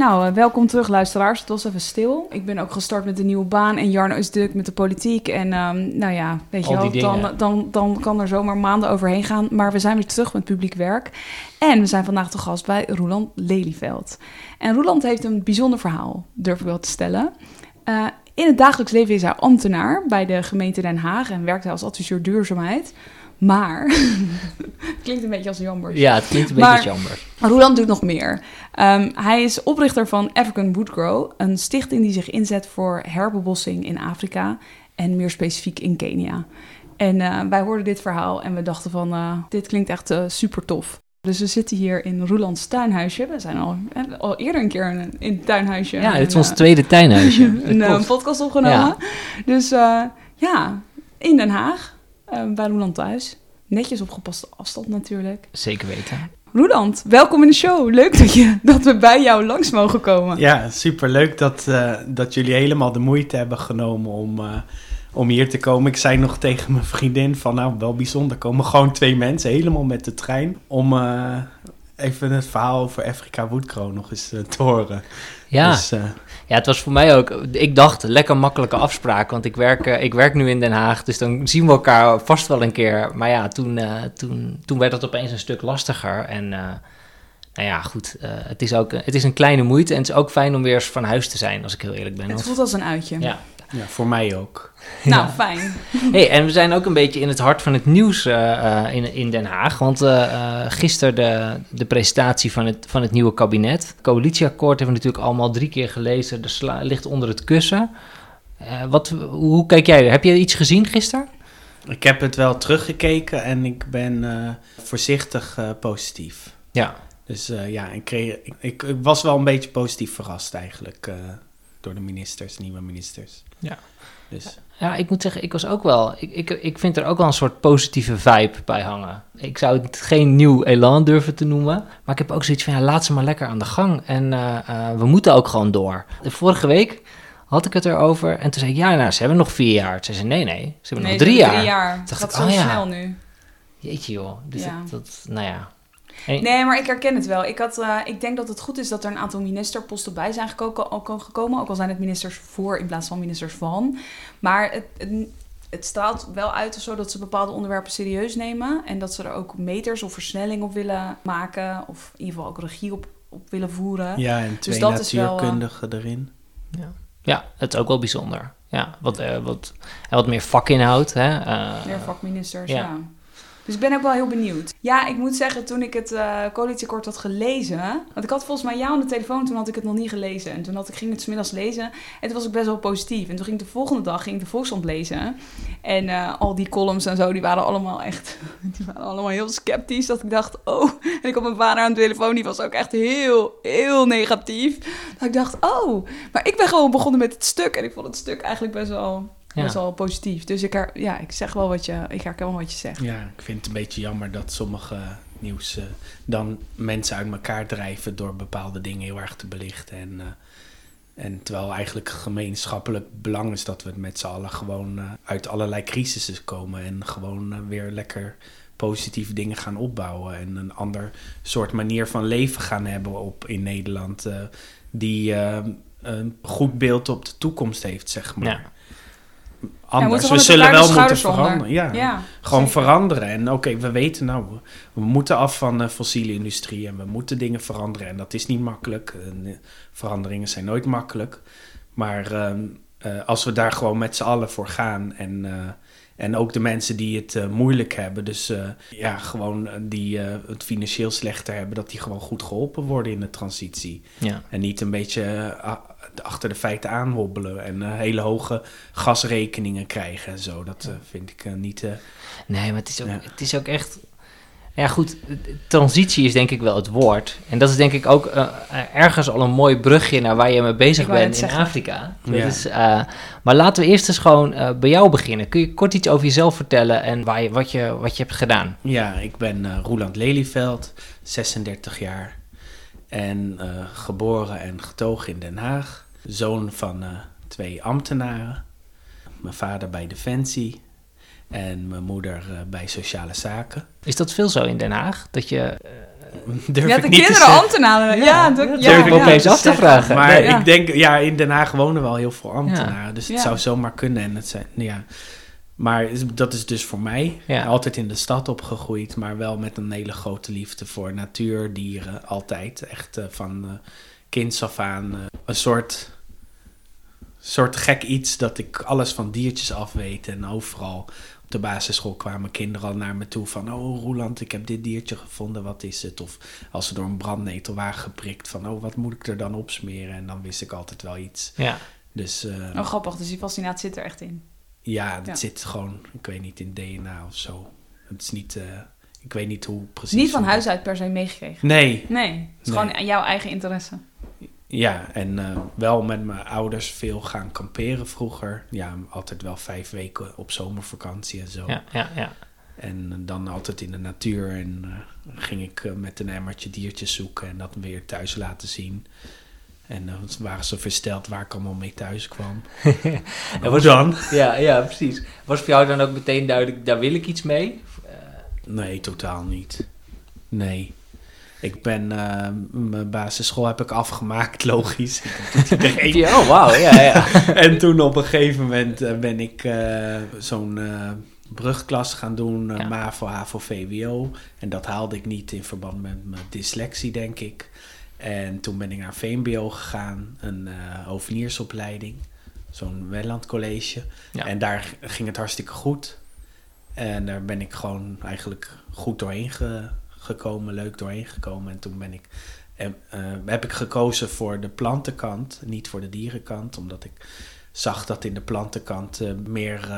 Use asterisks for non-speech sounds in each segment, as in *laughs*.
Nou, eh, welkom terug luisteraars. Het was even stil. Ik ben ook gestart met een nieuwe baan en Jarno is druk met de politiek. En ehm, nou ja, weet je wel, dan, dan, dan kan er zomaar maanden overheen gaan. Maar we zijn weer terug met publiek werk. En we zijn vandaag te gast bij Roland Lelyveld. En Roland heeft een bijzonder verhaal, durf ik wel te stellen. Eh, in het dagelijks leven is hij ambtenaar bij de gemeente Den Haag en werkt hij als adviseur duurzaamheid. Maar, *laughs* het klinkt een beetje als jambers. Ja, het klinkt een beetje jammer. Roland doet nog meer. Ehm, hij is oprichter van African Woodgrow, een stichting die zich inzet voor herbebossing in Afrika en meer specifiek in Kenia. En eh, wij hoorden dit verhaal en we dachten van, eh, dit klinkt echt super tof. Dus we zitten hier in Rolands tuinhuisje. We zijn al, eh, al eerder een keer in, in het tuinhuisje. Ja, dit is En, ons eh, tweede tuinhuisje. *laughs* een, eh, podcast opgenomen. Dus eh, ja, in Den Haag, eh, bij Roland thuis. Netjes op gepaste afstand natuurlijk. Zeker weten. Roland, welkom in de show. Leuk dat, je, dat we bij jou langs mogen komen. Ja, superleuk dat, eh, dat jullie helemaal de moeite hebben genomen om, eh, om hier te komen. Ik zei nog tegen mijn vriendin van, nou, wel bijzonder. Er komen gewoon twee mensen helemaal met de trein om eh, even het verhaal over Afrika Woodcrow nog eens eh, te horen. Ja. Dus, eh, ja, het was voor mij ook... Ik dacht, lekker makkelijke afspraak. Want ik werk, eh, ik werk nu in Den Haag. Dus dan zien we elkaar vast wel een keer. Maar ja, toen, eh, toen, toen werd het opeens een stuk lastiger. En eh, nou ja, goed. eh, het, is ook, het is een kleine moeite. En het is ook fijn om weer eens van huis te zijn, als ik heel eerlijk ben. Het voelt als een uitje. ja. Ja, voor mij ook. Nou, Ja. fijn. *laughs* Hey, en we zijn ook een beetje in het hart van het nieuws eh, eh, in, in Den Haag. Want eh eh, gisteren de, de presentatie van het, van het nieuwe kabinet. Het coalitieakkoord hebben we natuurlijk allemaal drie keer gelezen. Er sla- ligt onder het kussen. Eh, wat, hoe kijk jij? Heb je iets gezien gisteren? Ik heb het wel teruggekeken en ik ben eh, voorzichtig eh, positief. Ja. Dus eh, ja, ik, kreeg, ik, ik, ik was wel een beetje positief verrast eigenlijk eh, door de ministers, nieuwe ministers. Ja. Dus Ja, ik moet zeggen, ik was ook wel. Ik, ik, ik vind er ook wel een soort positieve vibe bij hangen. Ik zou het geen nieuw elan durven te noemen. Maar ik heb ook zoiets van, ja, laat ze maar lekker aan de gang. En eh, eh, we moeten ook gewoon door. De vorige week had ik het erover. En toen zei ik, ja, nou, ze hebben nog vier jaar. Toen zei ze, nee, nee, ze hebben Nee, nog drie jaar. drie jaar. Het Dacht gaat ik, zo oh ja. snel nu. Jeetje joh. Dus Ja. dat, dat, nou ja. En- Nee, maar ik herken het wel. Ik, had, eh, ik denk dat het goed is dat er een aantal ministerposten bij zijn geko- ook al gekomen. Ook al zijn het ministers voor in plaats van ministers van. Maar het, het, het straalt wel uit of zo dat ze bepaalde onderwerpen serieus nemen. En dat ze er ook meters of versnelling op willen maken. Of in ieder geval ook regie op, op willen voeren. ja, en twee dat is wel, eh, natuurkundigen erin. ja, het is ook wel bijzonder. Ja, wat, eh, wat, wat meer vakinhoud. Hè? eh, Meer vakministers, ja. ja. Dus ik ben ook wel heel benieuwd. Ja, ik moet zeggen, toen ik het eh coalitieakkoord had gelezen... Want ik had volgens mij jou aan de telefoon, toen had ik het nog niet gelezen. En toen had ik, ging ik het 's middags lezen en toen was ik best wel positief. En toen ging ik de volgende dag ging ik de Volkskrant lezen. En eh, al die columns en zo, die waren allemaal echt... *laughs* Die waren allemaal heel sceptisch. Dat ik dacht, oh... En ik had mijn vader aan de telefoon, die was ook echt heel, heel negatief. Dat ik dacht, oh... Maar ik ben gewoon begonnen met het stuk. En ik vond het stuk eigenlijk best wel... Ja. Best wel positief. Dus ik, her, ja, ik zeg wel wat je, ik herken wel wat je zegt. Ja, ik vind het een beetje jammer dat sommige nieuws eh, dan mensen uit elkaar drijven door bepaalde dingen heel erg te belichten. En, eh, en terwijl eigenlijk gemeenschappelijk belang is dat we met z'n allen gewoon eh, uit allerlei crisissen komen en gewoon eh, weer lekker positieve dingen gaan opbouwen en een ander soort manier van leven gaan hebben op in Nederland eh, die eh, een goed beeld op de toekomst heeft, zeg maar. Ja. Ja, we Anders, we zullen wel moeten veranderen. Ja, Ja, gewoon zeker. veranderen. En oké, we weten nou, we- moeten af van de fossiele industrie en we moeten dingen veranderen. En dat is niet makkelijk. En, eh, veranderingen zijn nooit makkelijk. Maar ehm, eh, als we daar gewoon met z'n allen voor gaan en, eh, En ook de mensen die het moeilijk hebben, dus eh, ja, gewoon die eh, het financieel slechter hebben, dat die gewoon goed geholpen worden in de transitie. Ja. En niet een beetje achter de feiten aanhobbelen en eh, hele hoge gasrekeningen krijgen en zo. Dat eh, vind ik eh, niet. eh, Nee, maar het is ook, Ja. het is ook echt... Ja goed, transitie is denk ik wel het woord. En dat is denk ik ook eh, ergens al een mooi brugje naar waar je mee bezig Ik bent in zeggen. Afrika. Dat Ja. is, eh, maar laten we eerst eens gewoon eh, bij jou beginnen. Kun je kort iets over jezelf vertellen en waar je, wat, je, wat je hebt gedaan? Ja, ik ben eh Roeland Lelyveld, 36 jaar. En eh, geboren en getogen in Den Haag. Zoon van eh, twee ambtenaren. Mijn vader bij Defensie. En mijn moeder eh, bij Sociale Zaken. Is dat veel zo in Den Haag? Dat je... eh, Durf Ja, ik de niet kinderen ambtenaren. Ja, dat- dat ja, durf ik ja. opeens af te vragen. Maar Nee. Ja. ik denk, ja, in Den Haag wonen wel heel veel ambtenaren. Dus het Ja. zou zomaar kunnen. En het zijn, ja. Maar dat is dus voor mij. Ja. Altijd in de stad opgegroeid. Maar wel met een hele grote liefde voor natuur, dieren. Altijd. Echt eh, van eh kinds af aan. eh, een soort, soort gek iets dat ik alles van diertjes af weet. En overal op de basisschool kwamen kinderen al naar me toe van... Oh, Roeland, ik heb dit diertje gevonden, wat is het? Of als ze door een brandnetel waren geprikt van... Oh, wat moet ik er dan opsmeren? En dan wist ik altijd wel iets. Ja. Dus eh, Oh, grappig. Dus die fascinatie zit er echt in. Ja, dat Ja. zit gewoon, ik weet niet, in DNA of zo. Het is niet, eh, ik weet niet hoe precies. Niet van huis uit per se meegekregen. Nee, Nee, het is Nee. gewoon aan jouw eigen interesse. ja, en eh, wel met mijn ouders veel gaan kamperen vroeger. Ja, altijd wel vijf weken op zomervakantie en zo. Ja, ja, ja. En dan altijd in de natuur en eh, ging ik eh, met een emmertje diertjes zoeken en dat weer thuis laten zien. En dan waren ze versteld waar ik allemaal mee thuis kwam. *laughs* en was- dan? Ja, ja, precies. Was voor jou dan ook meteen duidelijk, daar wil ik iets mee? Nee, totaal niet. Nee. Ik ben, eh, mijn basisschool heb ik afgemaakt, *laughs* logisch. *laughs* Ja, oh, wauw, ja, ja. en toen op een gegeven moment eh, ben ik eh, zo'n eh, brugklas gaan doen, eh, Ja. MAVO, HAVO, VWO. En dat haalde ik niet in verband met mijn dyslexie, denk ik. En toen ben ik naar VMBO gegaan, een eh hoveniersopleiding, zo'n Wellandcollege. Ja. En daar ging het hartstikke goed. En daar ben ik gewoon eigenlijk goed doorheen ge- gekomen, leuk doorheen gekomen. En toen ben ik, eh, heb ik gekozen voor de plantenkant, niet voor de dierenkant. Omdat ik zag dat in de plantenkant eh, meer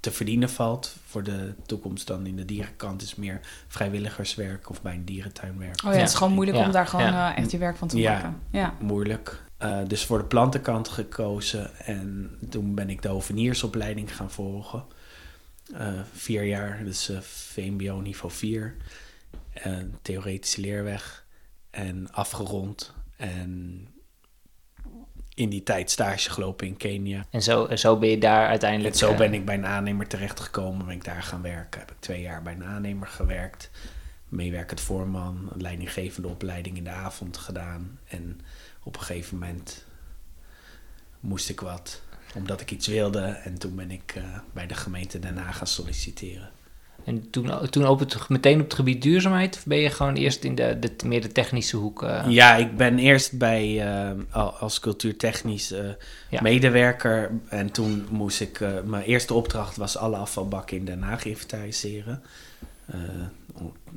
te verdienen valt voor de toekomst dan in de dierenkant. is meer vrijwilligerswerk of bij een dierentuinwerk. Oh ja, het is gewoon moeilijk Ja, om daar gewoon ja. eh, echt je werk van te maken. Ja. moeilijk. Eh, dus voor de plantenkant gekozen. En toen ben ik de hoveniersopleiding gaan volgen. Eh, vier jaar, dus eh, VMBO niveau 4. Eh, theoretische leerweg. En afgerond. En in die tijd stage gelopen in Kenia. En zo, zo ben je daar uiteindelijk... En zo eh, ben ik bij een aannemer terechtgekomen. Ben ik daar gaan werken. Heb ik twee jaar bij een aannemer gewerkt. Meewerkend voorman. Leidinggevende opleiding in de avond gedaan. En op een gegeven moment moest ik wat. Omdat ik iets wilde. En toen ben ik eh, bij de gemeente Haag gaan solliciteren. En toen, toen op het, meteen op het gebied duurzaamheid, of ben je gewoon eerst in de, de meer de technische hoek? eh, Ja, ik ben eerst bij eh, al- als cultuurtechnisch eh, Ja. medewerker. En toen moest ik. mijn eerste opdracht was alle afvalbakken in Den Haag inventariseren. Eh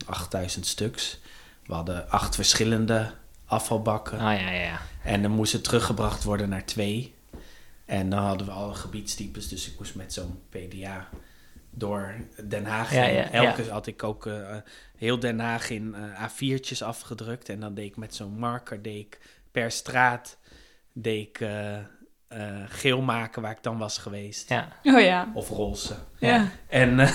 8000 stuks. We hadden acht verschillende afvalbakken. Ah ja, ja, ja. En dan moest het teruggebracht worden naar twee. En dan hadden we alle gebiedstypes. Dus ik moest met zo'n PDA door Den Haag. Ja, ja, Elke had ik ook eh, heel Den Haag in eh, A4'tjes afgedrukt. En dan deed ik met zo'n marker, deed ik per straat, deed ik eh, geel maken waar ik dan was geweest. ja. Oh ja. Of roze. Ja, En, eh,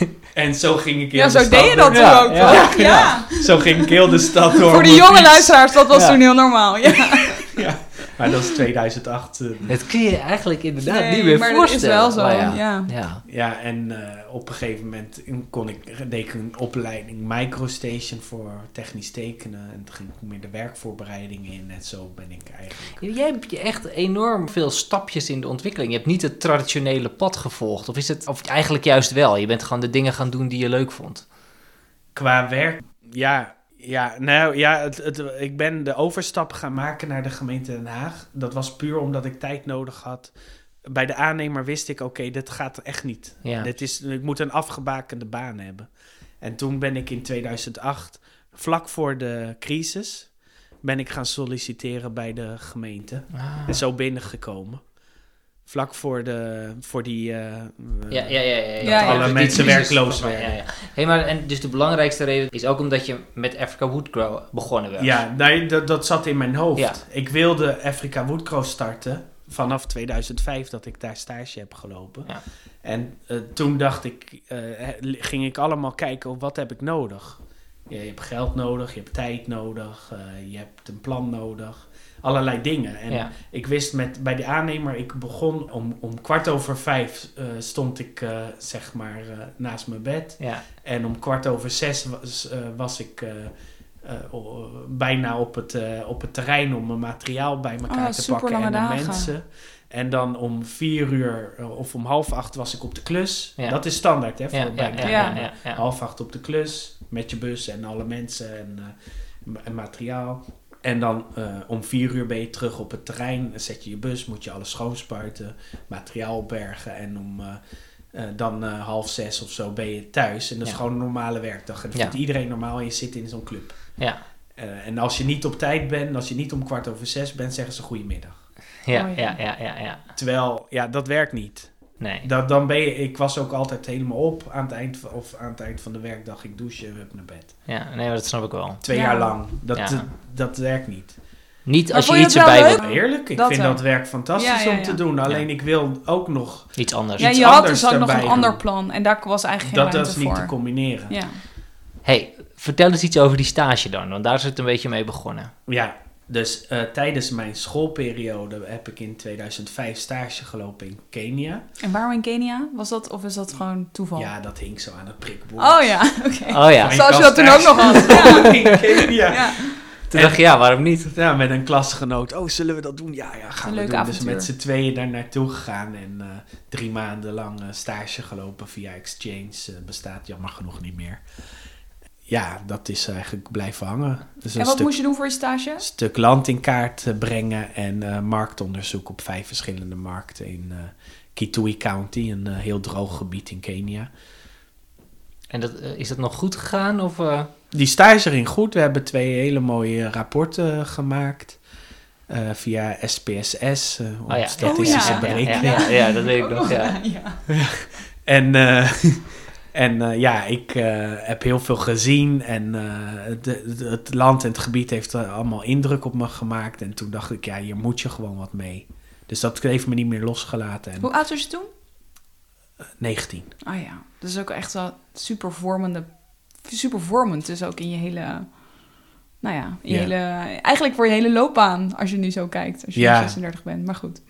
*laughs* en zo ging ik heel ja de zo stad deed je dat toen Ja, ook, ja, toch? Ja. Zo ging ik heel de stad *laughs* door. Voor de jonge fiets. luisteraars, dat was Ja. toen heel normaal. Ja. *laughs* Maar dat is 2008. eh, Het kun je eigenlijk inderdaad Nee, niet meer maar dat voorstellen. is wel zo, ja. ja. ja. Ja, en eh, op een gegeven moment kon ik, deed ik een opleiding Microstation voor technisch tekenen. En toen ging ik meer de werkvoorbereiding in. En zo ben ik eigenlijk... Jij hebt je echt enorm veel stapjes in de ontwikkeling. Je hebt niet het traditionele pad gevolgd. Of is het of eigenlijk juist wel? Je bent gewoon de dingen gaan doen die je leuk vond. Qua werk, ja, ja, nou ja, het, het, ik ben de overstap gaan maken naar de gemeente Den Haag. Dat was puur omdat ik tijd nodig had bij de aannemer wist ik, oké, dit gaat echt niet. Ja. Dit is, ik moet een afgebakende baan hebben. En toen ben ik in 2008, vlak voor de crisis, ben ik gaan solliciteren bij de gemeente. Ah. En zo binnengekomen. Vlak voor, de, voor die... eh, Ja, ja, ja. ja, ja. Ja, ja. Alle mensen werkloos. Ja, ja. Hey, maar en dus de belangrijkste reden is ook omdat je met Africa Woodgrow begonnen werd. Ja, nee, dat, dat zat in mijn hoofd. Ja. Ik wilde Afrika Woodcross starten vanaf 2005 dat ik daar stage heb gelopen. Ja. En eh, toen dacht ik, eh, ging ik allemaal kijken op wat heb ik nodig. Je hebt geld nodig, je hebt tijd nodig, eh, je hebt een plan nodig. Allerlei dingen. En Ja. ik wist met, bij de aannemer, ik begon om, om kwart over vijf eh, stond ik eh, zeg maar eh, naast mijn bed. Ja. En om kwart over zes was, eh, was ik eh, eh, bijna op het, eh, op het terrein om mijn materiaal bij elkaar Oh, te super pakken en de dagen. mensen. En dan om vier uur of om half acht was ik op de klus. Ja. Dat is standaard hè, voor Ja, bij ja, een ja, aannemer. ja, ja. Half acht op de klus met je bus en alle mensen en, eh, en materiaal. En dan eh, om vier uur ben je terug op het terrein. Dan zet je je bus, moet je alles schoonspuiten, materiaal opbergen. En om eh, eh, dan eh, half zes of zo ben je thuis. En dat is gewoon een normale werkdag. En dat Ja. vindt iedereen normaal en je zit in zo'n club. Ja. Eh, en als je niet op tijd bent, als je niet om kwart over zes bent, zeggen ze goedemiddag. Ja, Oh, ja. ja, ja, ja, ja. Terwijl, ja, dat werkt niet. Nee. Dat, dan ben je, ik was ook altijd helemaal op aan het eind van, of aan het eind van de werkdag. Ik douche en hup naar bed. Ja, nee, maar dat snap ik wel. Twee Ja. jaar lang. Dat, Ja. dat, dat werkt niet. Niet als je iets erbij wil. Eerlijk, ik Dat vind wel. dat werk fantastisch Ja, ja, om te doen. Alleen ik wil ook nog... Iets anders. Ja, iets je had dus ook nog een ander plan. En daar was eigenlijk geen Dat, dat is niet voor. te combineren. Ja. hey, vertel eens iets over die stage dan, want daar is het een beetje mee begonnen. Ja, dus eh, tijdens mijn schoolperiode heb ik in 2005 stage gelopen in Kenia. En waarom in Kenia? Was dat, of is dat gewoon toeval? Ja, dat hing zo aan het prikbord. Oh ja, *laughs* oké. Oh ja, Zoals je dat toen ook nog had. *laughs* in Kenia. Ja. toen dacht je, ja, waarom niet? Ja, met een klasgenoot. Oh, zullen we dat doen? Ja, ja, gaan we doen. avontuur. Dus met z'n tweeën daar naartoe gegaan en eh, drie maanden lang eh, stage gelopen via Exchange. Bestaat jammer genoeg niet meer. Ja, dat is eigenlijk blijven hangen. Dus En wat stuk, moest je doen voor je stage? stuk land in kaart eh, brengen en eh, marktonderzoek op vijf verschillende markten in eh Kitui County, een heel droog gebied in Kenia. En dat, is dat nog goed gegaan? Of, eh? Die stage ging goed. We hebben twee hele mooie rapporten gemaakt. eh, via SPSS, Oh ja. statistische Oh ja. berekening. Ja, ja, ja, dat weet ik nog, ja. ja. *laughs* En, eh, en eh, ja, ik eh, heb heel veel gezien en eh, de, de- het land en het gebied heeft allemaal indruk op me gemaakt. En toen dacht ik, ja, hier moet je gewoon wat mee. Dus dat heeft me niet meer losgelaten. En Hoe oud was je toen? 19. Ah ja, dat is ook echt wel super vormende, super vormend dus ook in je hele, nou ja, in je Ja. hele, eigenlijk voor je hele loopbaan als je nu zo kijkt, als je Ja. nu 36 bent. Maar goed.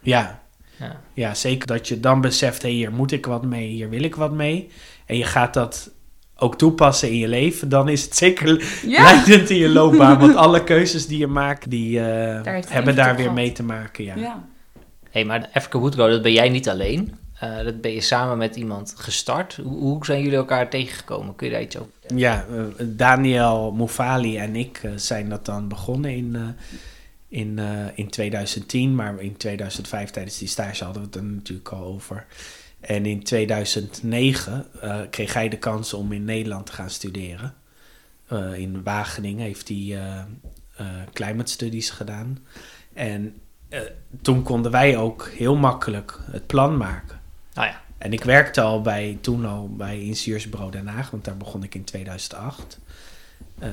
Ja, ja. ja, zeker dat je dan beseft, hé, hier moet ik wat mee, hier wil ik wat mee. En je gaat dat ook toepassen in je leven, dan is het zeker *laughs* Ja, leidend in je loopbaan. Want *laughs* alle keuzes die je maakt, die eh, hebben daar weer gehad. mee te maken. Ja. ja. hey, maar Africa Woodgrow, dat ben jij niet alleen. Eh, dat ben je samen met iemand gestart. Hoe, hoe zijn jullie elkaar tegengekomen? Kun je daar iets over vertellen? Ja, eh, Daniel Moufali en ik zijn dat dan begonnen in, eh, in, eh, in 2010. Maar in 2005 tijdens die stage hadden we het er natuurlijk al over. En in 2009 eh, kreeg hij de kans om in Nederland te gaan studeren. Eh, in Wageningen heeft hij climate studies gedaan. En toen konden wij ook heel makkelijk het plan maken. Nou ja, En ik werkte al bij, toen al bij Ingenieursbureau Den Haag, want daar begon ik in 2008. Eh,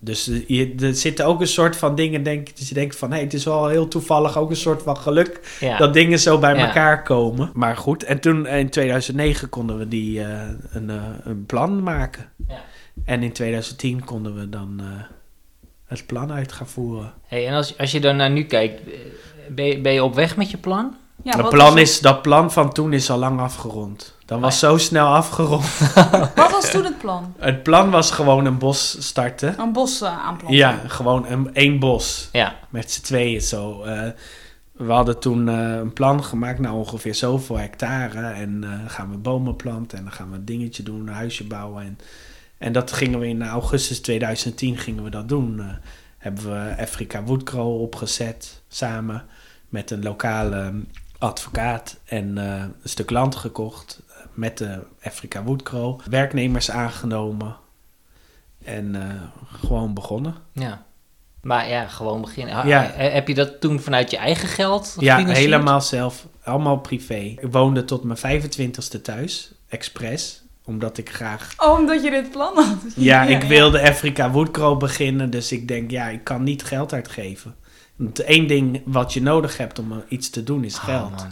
dus je, er zitten ook een soort van dingen, denk, dat je denkt van, hé, het is wel heel toevallig ook een soort van geluk ja. dat dingen zo bij Ja. elkaar komen. Maar goed, en toen in 2009 konden we die, eh, een, eh, een plan maken. Ja. En in 2010 konden we dan eh, het plan uit gaan voeren. Hey, en als, als je dan naar nu kijkt, ben je, ben je op weg met je plan? Ja dat, plan is, dat plan van toen is al lang afgerond. Dat was zo snel afgerond. *laughs* Wat was toen het plan? Het plan was gewoon een bos starten. Een bos uh, aanplanten. Ja, gewoon een, één bos. Ja, Met z'n tweeën zo. Eh, we hadden toen eh, een plan gemaakt, nou ongeveer zoveel hectare. En eh, gaan we bomen planten en dan gaan we een dingetje doen, een huisje bouwen. En, en dat gingen we in augustus 2010 gingen we dat doen. Eh, hebben we Afrika Woodgrow opgezet samen met een lokale advocaat en eh, een stuk land gekocht eh, met de Afrika Woodcrow. Werknemers aangenomen en eh, gewoon begonnen. Ja. Maar ja, gewoon beginnen. Ja. he- Heb je dat toen vanuit je eigen geld Ja, helemaal zelf. Allemaal privé. Ik woonde tot mijn 25ste thuis, expres. Omdat ik graag... Oh, omdat je dit plan had. Ja, *laughs* ik wilde Afrika Woodcrow beginnen. Dus ik denk, ja, ik kan niet geld uitgeven. Het één ding wat je nodig hebt om eh, iets te doen is Oh, geld.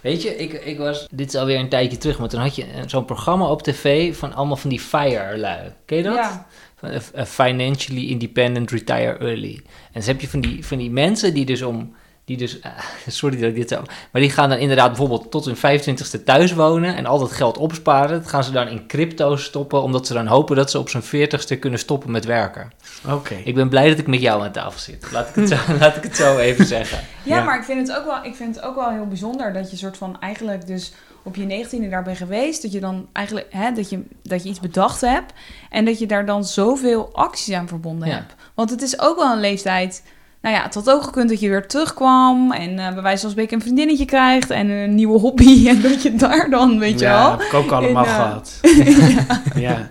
Weet je, ik, ik was, dit is alweer een tijdje terug, maar toen had je een- zo'n programma op tv van allemaal van die FIRE-lui. Ken je dat? Ja. Van, eh, eh, Financially Independent Retire Early. En dus heb je van die, van die mensen die dus om, die dus, eh, *laughs* sorry dat ik dit zo, maar die gaan dan inderdaad bijvoorbeeld tot hun 25ste thuis wonen en al dat geld opsparen. Dat gaan ze dan in crypto stoppen, omdat ze dan hopen dat ze op zijn 40ste kunnen stoppen met werken. Oké. Ik ben blij dat ik met jou aan tafel zit. Laat ik het zo, *laughs* laat ik het zo even zeggen. Ja, Ja. maar ik vind, het ook wel, ik vind het ook wel heel bijzonder dat je soort van eigenlijk dus op je negentiende daar bent geweest. Dat je dan eigenlijk, hè, dat je, dat je iets bedacht hebt. En dat je daar dan zoveel acties aan verbonden Ja. hebt. Want het is ook wel een leeftijd. Nou ja, het had ook gekund dat je weer terugkwam. En eh bij wijze van spreken een vriendinnetje krijgt. En een nieuwe hobby. *laughs* En dat je daar dan, weet je ja, wel. heb ik ook allemaal eh, gehad. *laughs* ja.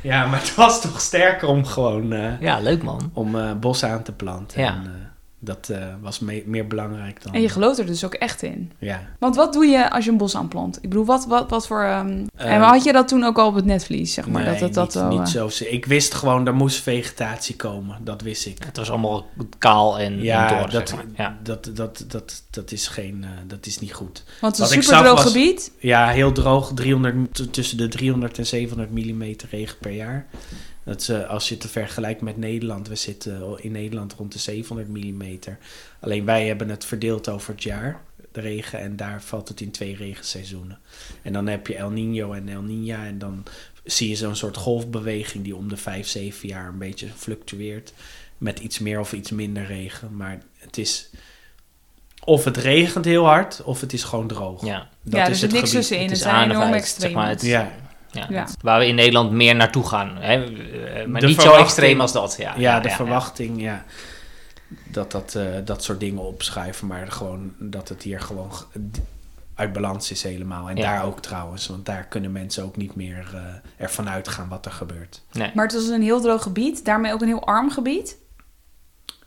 ja, maar het was toch sterker om gewoon eh, Ja, leuk man. om eh, bos aan te planten. Ja. En, dat eh, was me- meer belangrijk dan... En je gelooft er dus ook echt in. ja. Want wat doe je als je een bos aanplant? Ik bedoel, wat, wat, wat voor... ehm, en Ehm, had je dat toen ook al op het netvlies, zeg maar? nee, dat het dat niet, wel, niet eh, zo. Ik wist gewoon, er moest vegetatie komen. Dat wist ik. Het was allemaal kaal en, Ja, en door, dat, zeg maar. Ja. dat, dat, dat, dat is geen, eh, dat is niet goed. Want het is een super droog was- gebied. Ja, heel droog. 300, t- tussen de 300 en 700 mm regen per jaar. Dat is, eh, als je het te vergelijkt met Nederland. We zitten in Nederland rond de 700 mm. Alleen wij hebben het verdeeld over het jaar, de regen. En daar valt het in twee regenseizoenen. En dan heb je El Nino en El Niña. En dan zie je zo'n soort golfbeweging die om de 5, 7 jaar een beetje fluctueert. Met iets meer of iets minder regen. Maar het is... Of het regent heel hard, of het is gewoon droog. ja. Dat ja, is er zit het niks gebied. tussenin. Het Het is aan enorm uit, extreem. zeg maar, het- Ja, Ja, Ja. Waar we in Nederland meer naartoe gaan. Hè? Eh, Maar De niet zo extreem als dat. Ja, ja, de verwachting, ja. Dat dat, eh, dat soort dingen opschuiven, maar gewoon dat het hier gewoon uit balans is helemaal. En Ja. daar ook trouwens, want daar kunnen mensen ook niet meer eh, ervan uitgaan wat er gebeurt. Nee. Maar het was een heel droog gebied. Daarmee ook een heel arm gebied.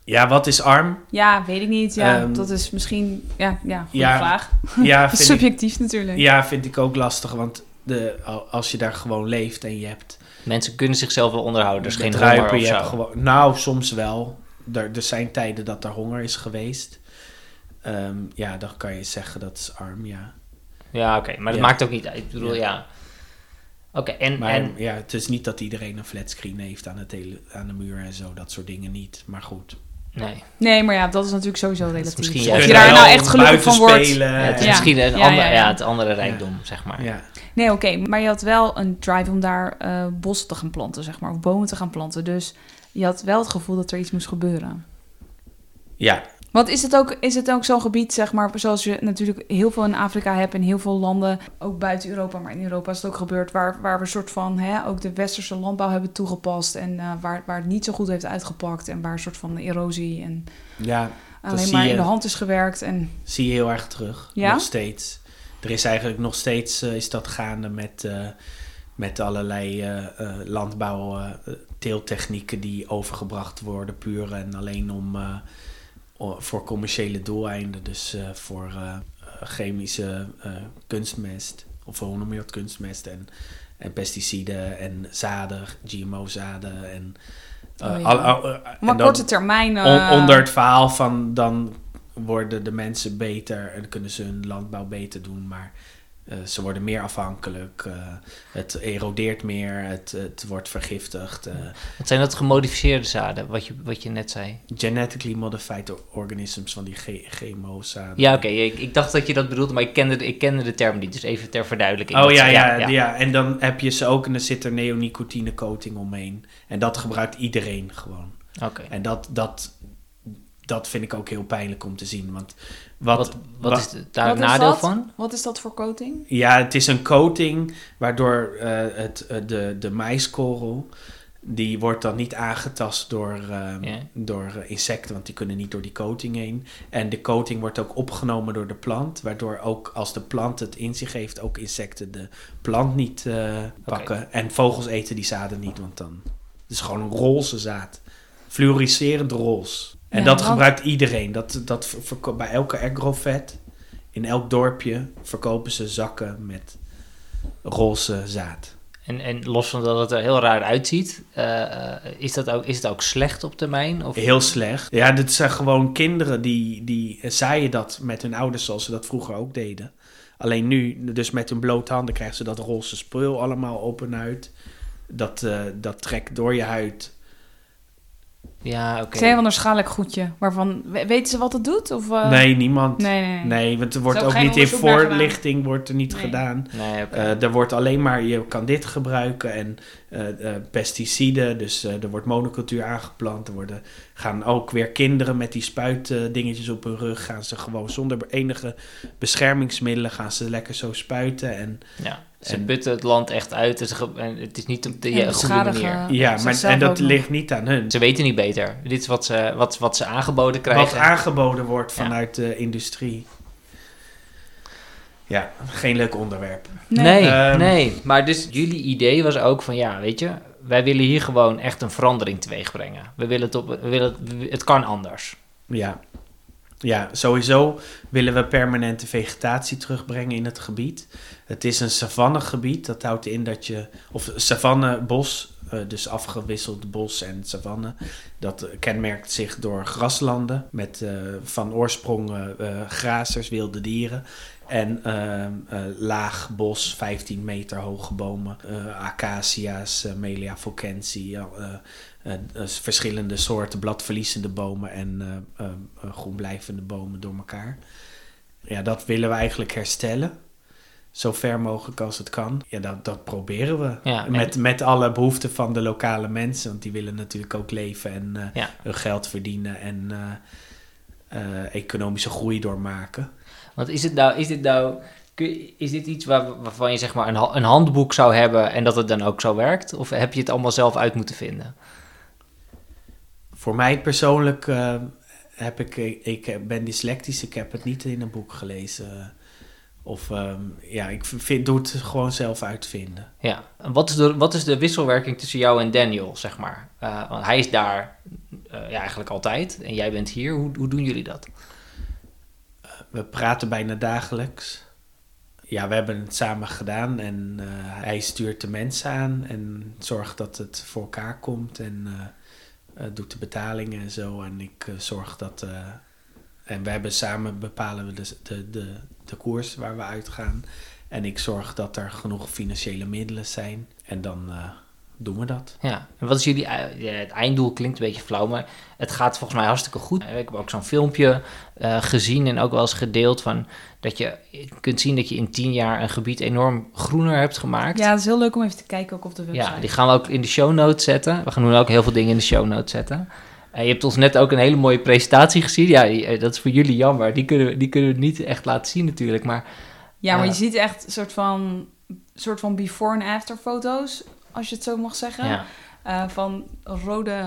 Ja, wat is arm? Ja, weet ik niet. Ja, Ehm, dat is misschien... Ja, ja goede ja, vraag. Ja, *laughs* vind ik, Subjectief natuurlijk. ja, vind ik ook lastig, want de, al- als je daar gewoon leeft en je hebt Mensen kunnen zichzelf wel onderhouden. Er is geen het honger of je zo. hebt gewoon, nou, soms wel. Er, er zijn tijden dat er honger is geweest. Ehm, ja, dan kan je zeggen dat is arm, ja. Ja, oké. maar dat Ja. maakt ook niet uit. Ik bedoel, ja. Ja. Oké, en, Maar en ja, het is niet dat iedereen een flatscreen heeft aan, het hele, aan de muur en zo. Dat soort dingen niet. Maar goed. Nee. Nee, maar ja, dat is natuurlijk sowieso relatief. misschien of je daar nou echt gelukkig van wordt. spelen. Ja, het is Ja. misschien een Ja, ander, ja, ja, ja. het andere rijkdom, zeg maar. Ja. Nee, oké. maar je had wel een drive om daar eh bossen te gaan planten, zeg maar. Of bomen te gaan planten. Dus je had wel het gevoel dat er iets moest gebeuren. ja, Want is het ook, is het ook zo'n gebied, zeg maar, zoals je natuurlijk heel veel in Afrika hebt en heel veel landen, ook buiten Europa, maar in Europa is het ook gebeurd, waar, waar we een soort van hè, ook de westerse landbouw hebben toegepast en eh, waar, waar het niet zo goed heeft uitgepakt en waar een soort van erosie en ja, alleen maar je. in de hand is gewerkt. En zie je heel erg terug. Ja? Nog steeds. Er is eigenlijk nog steeds eh, is dat gaande met, eh, met allerlei eh eh, landbouw, eh, teeltechnieken die overgebracht worden, puur en alleen om voor commerciële doeleinden. Dus eh, voor eh, chemische eh, kunstmest, of hoe noem je dat, kunstmest en, en pesticiden en zaden, GMO-zaden en... Oh ja. al- al- maar korte termijn. On- onder het verhaal van dan worden de mensen beter en kunnen ze hun landbouw beter doen, maar ze worden meer afhankelijk. eh, het erodeert meer, het, het wordt vergiftigd. eh, Wat zijn dat gemodificeerde zaden, wat je, wat je net zei? genetically modified organisms van die GMO-zaden. Ja, oké. ik, ik dacht dat je dat bedoelde, maar ik kende, de- ik kende de term niet. Dus even ter verduidelijking. Oh ja, ja, ja, en dan heb je ze ook en er zit er neonicotine coating omheen. En dat gebruikt iedereen gewoon. Oké. En dat, dat, dat vind ik ook heel pijnlijk om te zien. Want wat, Wat, wat, wa- is daar is nadeel van? Wat is dat voor coating? Ja, het is een coating waardoor eh, het, eh, de, de maiskorrel Die wordt dan niet aangetast door, ehm, door eh, insecten, want die kunnen niet door die coating heen. En de coating wordt ook opgenomen door de plant, waardoor ook als de plant het in zich heeft, ook insecten de plant niet eh, pakken. En vogels eten die zaden niet, want dan het is gewoon een roze zaad. Fluoriserend roze. En Ja, dat want- gebruikt iedereen. Dat, dat verko- bij elke agrovet, in elk dorpje, verkopen ze zakken met roze zaad. En, en los van dat het er heel raar uitziet, eh, eh, is, dat ook, is het ook slecht op termijn? Of? Heel slecht. Ja, dit zijn gewoon kinderen die, die zaaien dat met hun ouders zoals ze dat vroeger ook deden. Alleen nu, dus met hun blote handen krijgen ze dat roze spul allemaal op en uit. Dat, eh, dat trekt door je huid. Ja, oké. Zei van een schadelijk goedje. Waarvan, we- weten ze wat het doet? Of, eh, nee, niemand. Nee. Nee, nee, nee. want er wordt is ook niet in voorlichting wordt er niet Nee. gedaan. Nee, oké. Eh, er wordt alleen maar, je kan dit gebruiken en eh, eh, pesticiden, dus eh, er wordt monocultuur aangeplant. Er worden, gaan ook weer kinderen met die spuitdingetjes op hun rug, gaan ze gewoon zonder enige beschermingsmiddelen, gaan ze lekker zo spuiten. En, ja. Ze en- putten het land echt uit. Het is, ge- en het is niet op de En ja, goede manier. ja, maar, en dat ligt niet aan hun. Ze weten niet beter. Dit is wat ze, wat, wat ze aangeboden Wat krijgen. aangeboden wordt Ja. vanuit de industrie. Ja, geen leuk onderwerp. Nee, Ehm, nee. Maar dus jullie idee was ook van, ja, weet je, wij willen hier gewoon echt een verandering teweeg brengen. We willen het op, we willen het, het kan anders. Ja. Ja, sowieso willen we permanente vegetatie terugbrengen in het gebied. Het is een savannegebied, dat houdt in dat je, of savannebos, eh, dus afgewisseld bos en savanne, dat kenmerkt zich door graslanden met eh, van oorsprong eh, grazers, wilde dieren. En laag bos, 15 meter hoge bomen, acacia's, Melia fulcensi, eh, eh, dus verschillende soorten bladverliezende bomen en eh, groenblijvende bomen door elkaar. Ja, dat willen we eigenlijk herstellen. Zo ver mogelijk als het kan. Ja, dat, dat proberen we. Ja, met, met alle behoeften van de lokale mensen. Want die willen natuurlijk ook leven en Ja. hun geld verdienen en economische groei doormaken. Want is het nou, is dit nou, is dit iets waar, waarvan je zeg maar een, een handboek zou hebben en dat het dan ook zo werkt? Of heb je het allemaal zelf uit moeten vinden? Voor mij persoonlijk eh, heb ik, ik ben dyslectisch, ik heb het niet in een boek gelezen. Of ehm, ja, ik vind, doe het gewoon zelf uitvinden. Ja, en wat is de, wat is de wisselwerking tussen jou en Daniel, zeg maar? Eh, want hij is daar eh, ja, eigenlijk altijd en jij bent hier. Hoe, hoe doen jullie dat? We praten bijna dagelijks. Ja, we hebben het samen gedaan en hij stuurt de mensen aan en zorgt dat het voor elkaar komt en doet de betalingen en zo. En ik eh, zorg dat. eh, en we hebben samen bepalen we de, de, de, de koers waar we uitgaan. En ik zorg dat er genoeg financiële middelen zijn. En dan eh, doen we dat. Ja, en wat is jullie... ja, het einddoel klinkt een beetje flauw, maar het gaat volgens mij hartstikke goed. Ik heb ook zo'n filmpje eh, gezien en ook wel eens gedeeld van... dat je kunt zien dat je in tien jaar een gebied enorm groener hebt gemaakt. Ja, het is heel leuk om even te kijken ook op de website. Ja, die gaan we ook in de show notes zetten. We gaan nu ook heel veel dingen in de show notes zetten. En je hebt ons net ook een hele mooie presentatie gezien. Ja, eh, dat is voor jullie jammer. Die kunnen, we- die kunnen we niet echt laten zien natuurlijk. Maar Ja, maar je ziet echt een soort van, soort van before en after foto's, als je het zo mag zeggen. ja, Eh, van rode,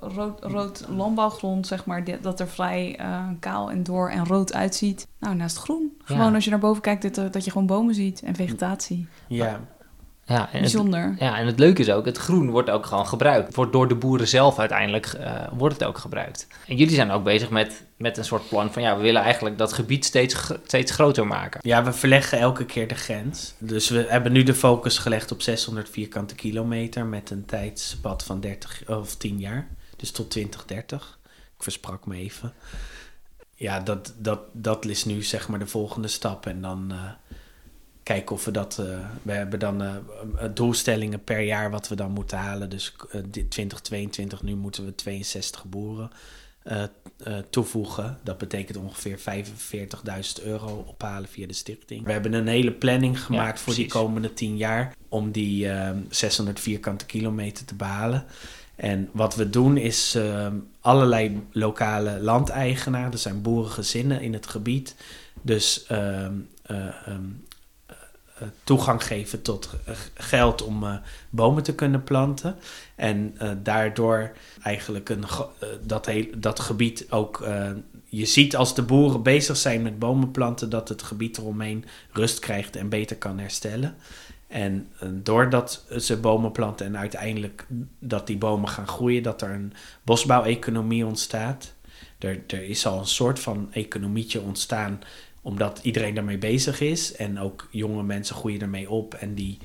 rood, rood landbouwgrond, zeg maar, dat er vrij eh, kaal en door en rood uitziet. Nou, naast groen. Ja. Gewoon als je naar boven kijkt, dat, er- dat je gewoon bomen ziet en vegetatie. Ja, ja, en het, Bijzonder. ja, en het leuke is ook, het groen wordt ook gewoon gebruikt. Het wordt door de boeren zelf uiteindelijk, eh, wordt het ook gebruikt. En jullie zijn ook bezig met, met een soort plan van... ja, we willen eigenlijk dat gebied steeds, steeds groter maken. Ja, we verleggen elke keer de grens. Dus we hebben nu de focus gelegd op 600 vierkante kilometer met een tijdspad van 30 of 10 jaar. Dus tot 2030. Ik versprak me even. Ja, dat, dat, dat is nu zeg maar de volgende stap. En dan eh, kijken of we dat... eh, we hebben dan eh, eh, doelstellingen per jaar wat we dan moeten halen. Dus dit 2022, nu moeten we 62 boeren toevoegen. Dat betekent ongeveer 45.000 euro ophalen via de stichting. We hebben een hele planning gemaakt voor die komende 10 jaar om die eh, 600 vierkante kilometer te behalen. En wat we doen is eh, allerlei lokale landeigenaren, er zijn boerengezinnen in het gebied. Dus ehm, toegang geven tot eh, geld om eh, bomen te kunnen planten. En eh, daardoor eigenlijk een, eh, dat, heel, dat gebied ook. eh, je ziet als de boeren bezig zijn met bomen planten, dat het gebied eromheen rust krijgt en beter kan herstellen. En eh, doordat ze bomen planten en uiteindelijk dat die bomen gaan groeien, dat er een bosbouweconomie ontstaat. Er is al een soort van economietje ontstaan, omdat iedereen daarmee bezig is. En ook jonge mensen groeien ermee op en die,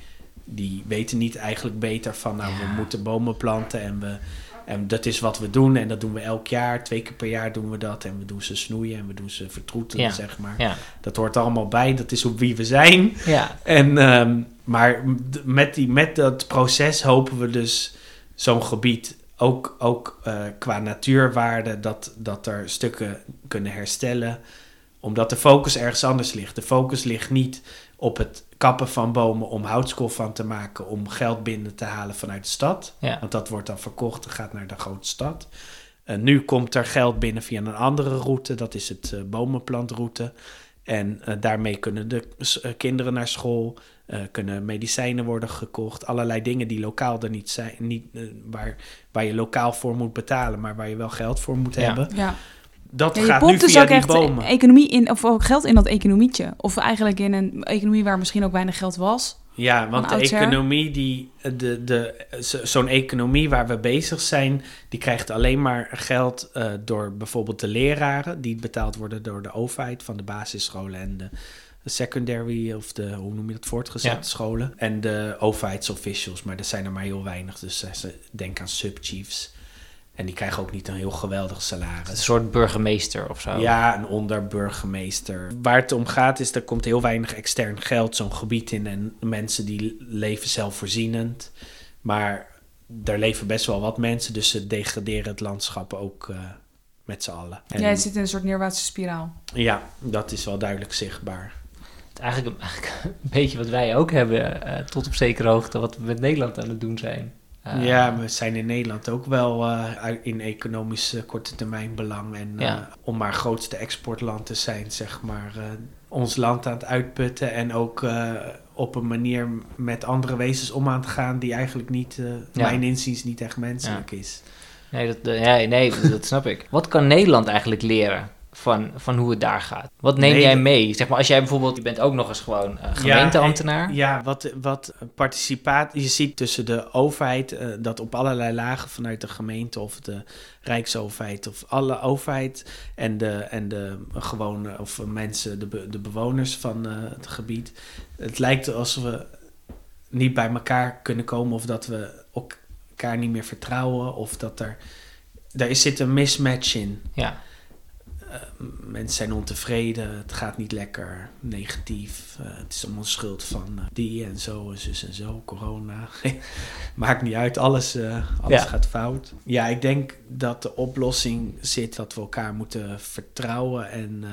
die weten niet eigenlijk beter van, nou, we moeten bomen planten en we. En dat is wat we doen en dat doen we elk jaar. Twee keer per jaar doen we dat. En we doen ze snoeien en we doen ze vertroetelen, Ja. zeg maar. Ja, Dat hoort allemaal bij. Dat is op wie we zijn. ja, En, ehm, maar met, die, met dat proces hopen we dus zo'n gebied ook, ook eh, qua natuurwaarde dat, dat er stukken kunnen herstellen. Omdat de focus ergens anders ligt. De focus ligt niet op het kappen van bomen om houtskool van te maken, om geld binnen te halen vanuit de stad. ja. Want dat wordt dan verkocht en gaat naar de grote stad. En nu komt er geld binnen via een andere route. Dat is het eh, bomenplantroute. En eh, daarmee kunnen de eh, kinderen naar school. eh, kunnen medicijnen worden gekocht. Allerlei dingen die lokaal er niet zijn. Niet, waar, waar je lokaal voor moet betalen, maar waar je wel geld voor moet Ja. hebben. Ja. Dat Ja, je gaat nu dus via ook die echt bomen. economie in, of ook geld in dat economietje. Of eigenlijk in een economie waar misschien ook weinig geld was. Ja, want de economie, die, de, de, zo- zo'n economie waar we bezig zijn, die krijgt alleen maar geld eh, door bijvoorbeeld de leraren, die betaald worden door de overheid van de basisscholen en de secondary of de, hoe noem je dat, voortgezet Ja. scholen. En de overheidsofficials, maar er zijn er maar heel weinig, dus ze denk aan subchiefs. En die krijgen ook niet een heel geweldig salaris. Een soort burgemeester of zo. Ja, een onderburgemeester. Waar het om gaat is, er komt heel weinig extern geld zo'n gebied in. En mensen die leven zelfvoorzienend. Maar er leven best wel wat mensen, dus ze degraderen het landschap ook eh, met z'n allen. En, Jij zit in een soort neerwaartse spiraal. Ja, dat is wel duidelijk zichtbaar. Het is eigenlijk, eigenlijk *laughs* een beetje wat wij ook hebben, eh, tot op zekere hoogte, wat we met Nederland aan het doen zijn. Eh, ja, we zijn in Nederland ook wel eh, in economisch korte termijn belang. En eh, Ja. om maar grootste exportland te zijn, zeg maar, ons land aan het uitputten. En ook op een manier met andere wezens om aan te gaan die eigenlijk niet, Ja. mijn inziens, niet echt menselijk is. Nee, dat, ja, nee, dat snap ik. Wat kan Nederland eigenlijk leren van, van hoe het daar gaat? Wat neem Nee, jij mee? Zeg maar, als jij bijvoorbeeld, je bent ook nog eens gewoon eh, gemeenteambtenaar. Ja, wat, wat participatie. Je ziet tussen de overheid eh, dat op allerlei lagen vanuit de gemeente of de Rijksoverheid of alle overheid en de, en de gewone of mensen, de, be- de bewoners van eh, het gebied. Het lijkt alsof we niet bij elkaar kunnen komen of dat we elkaar niet meer vertrouwen of dat er. Daar is- zit een mismatch in. Ja, Eh, mensen zijn ontevreden, het gaat niet lekker, negatief. eh, het is allemaal schuld van eh, die en zo en zus en zo, corona. *laughs* Maakt niet uit, alles, eh, alles Ja. gaat fout. Ja, ik denk dat de oplossing zit dat we elkaar moeten vertrouwen en, eh,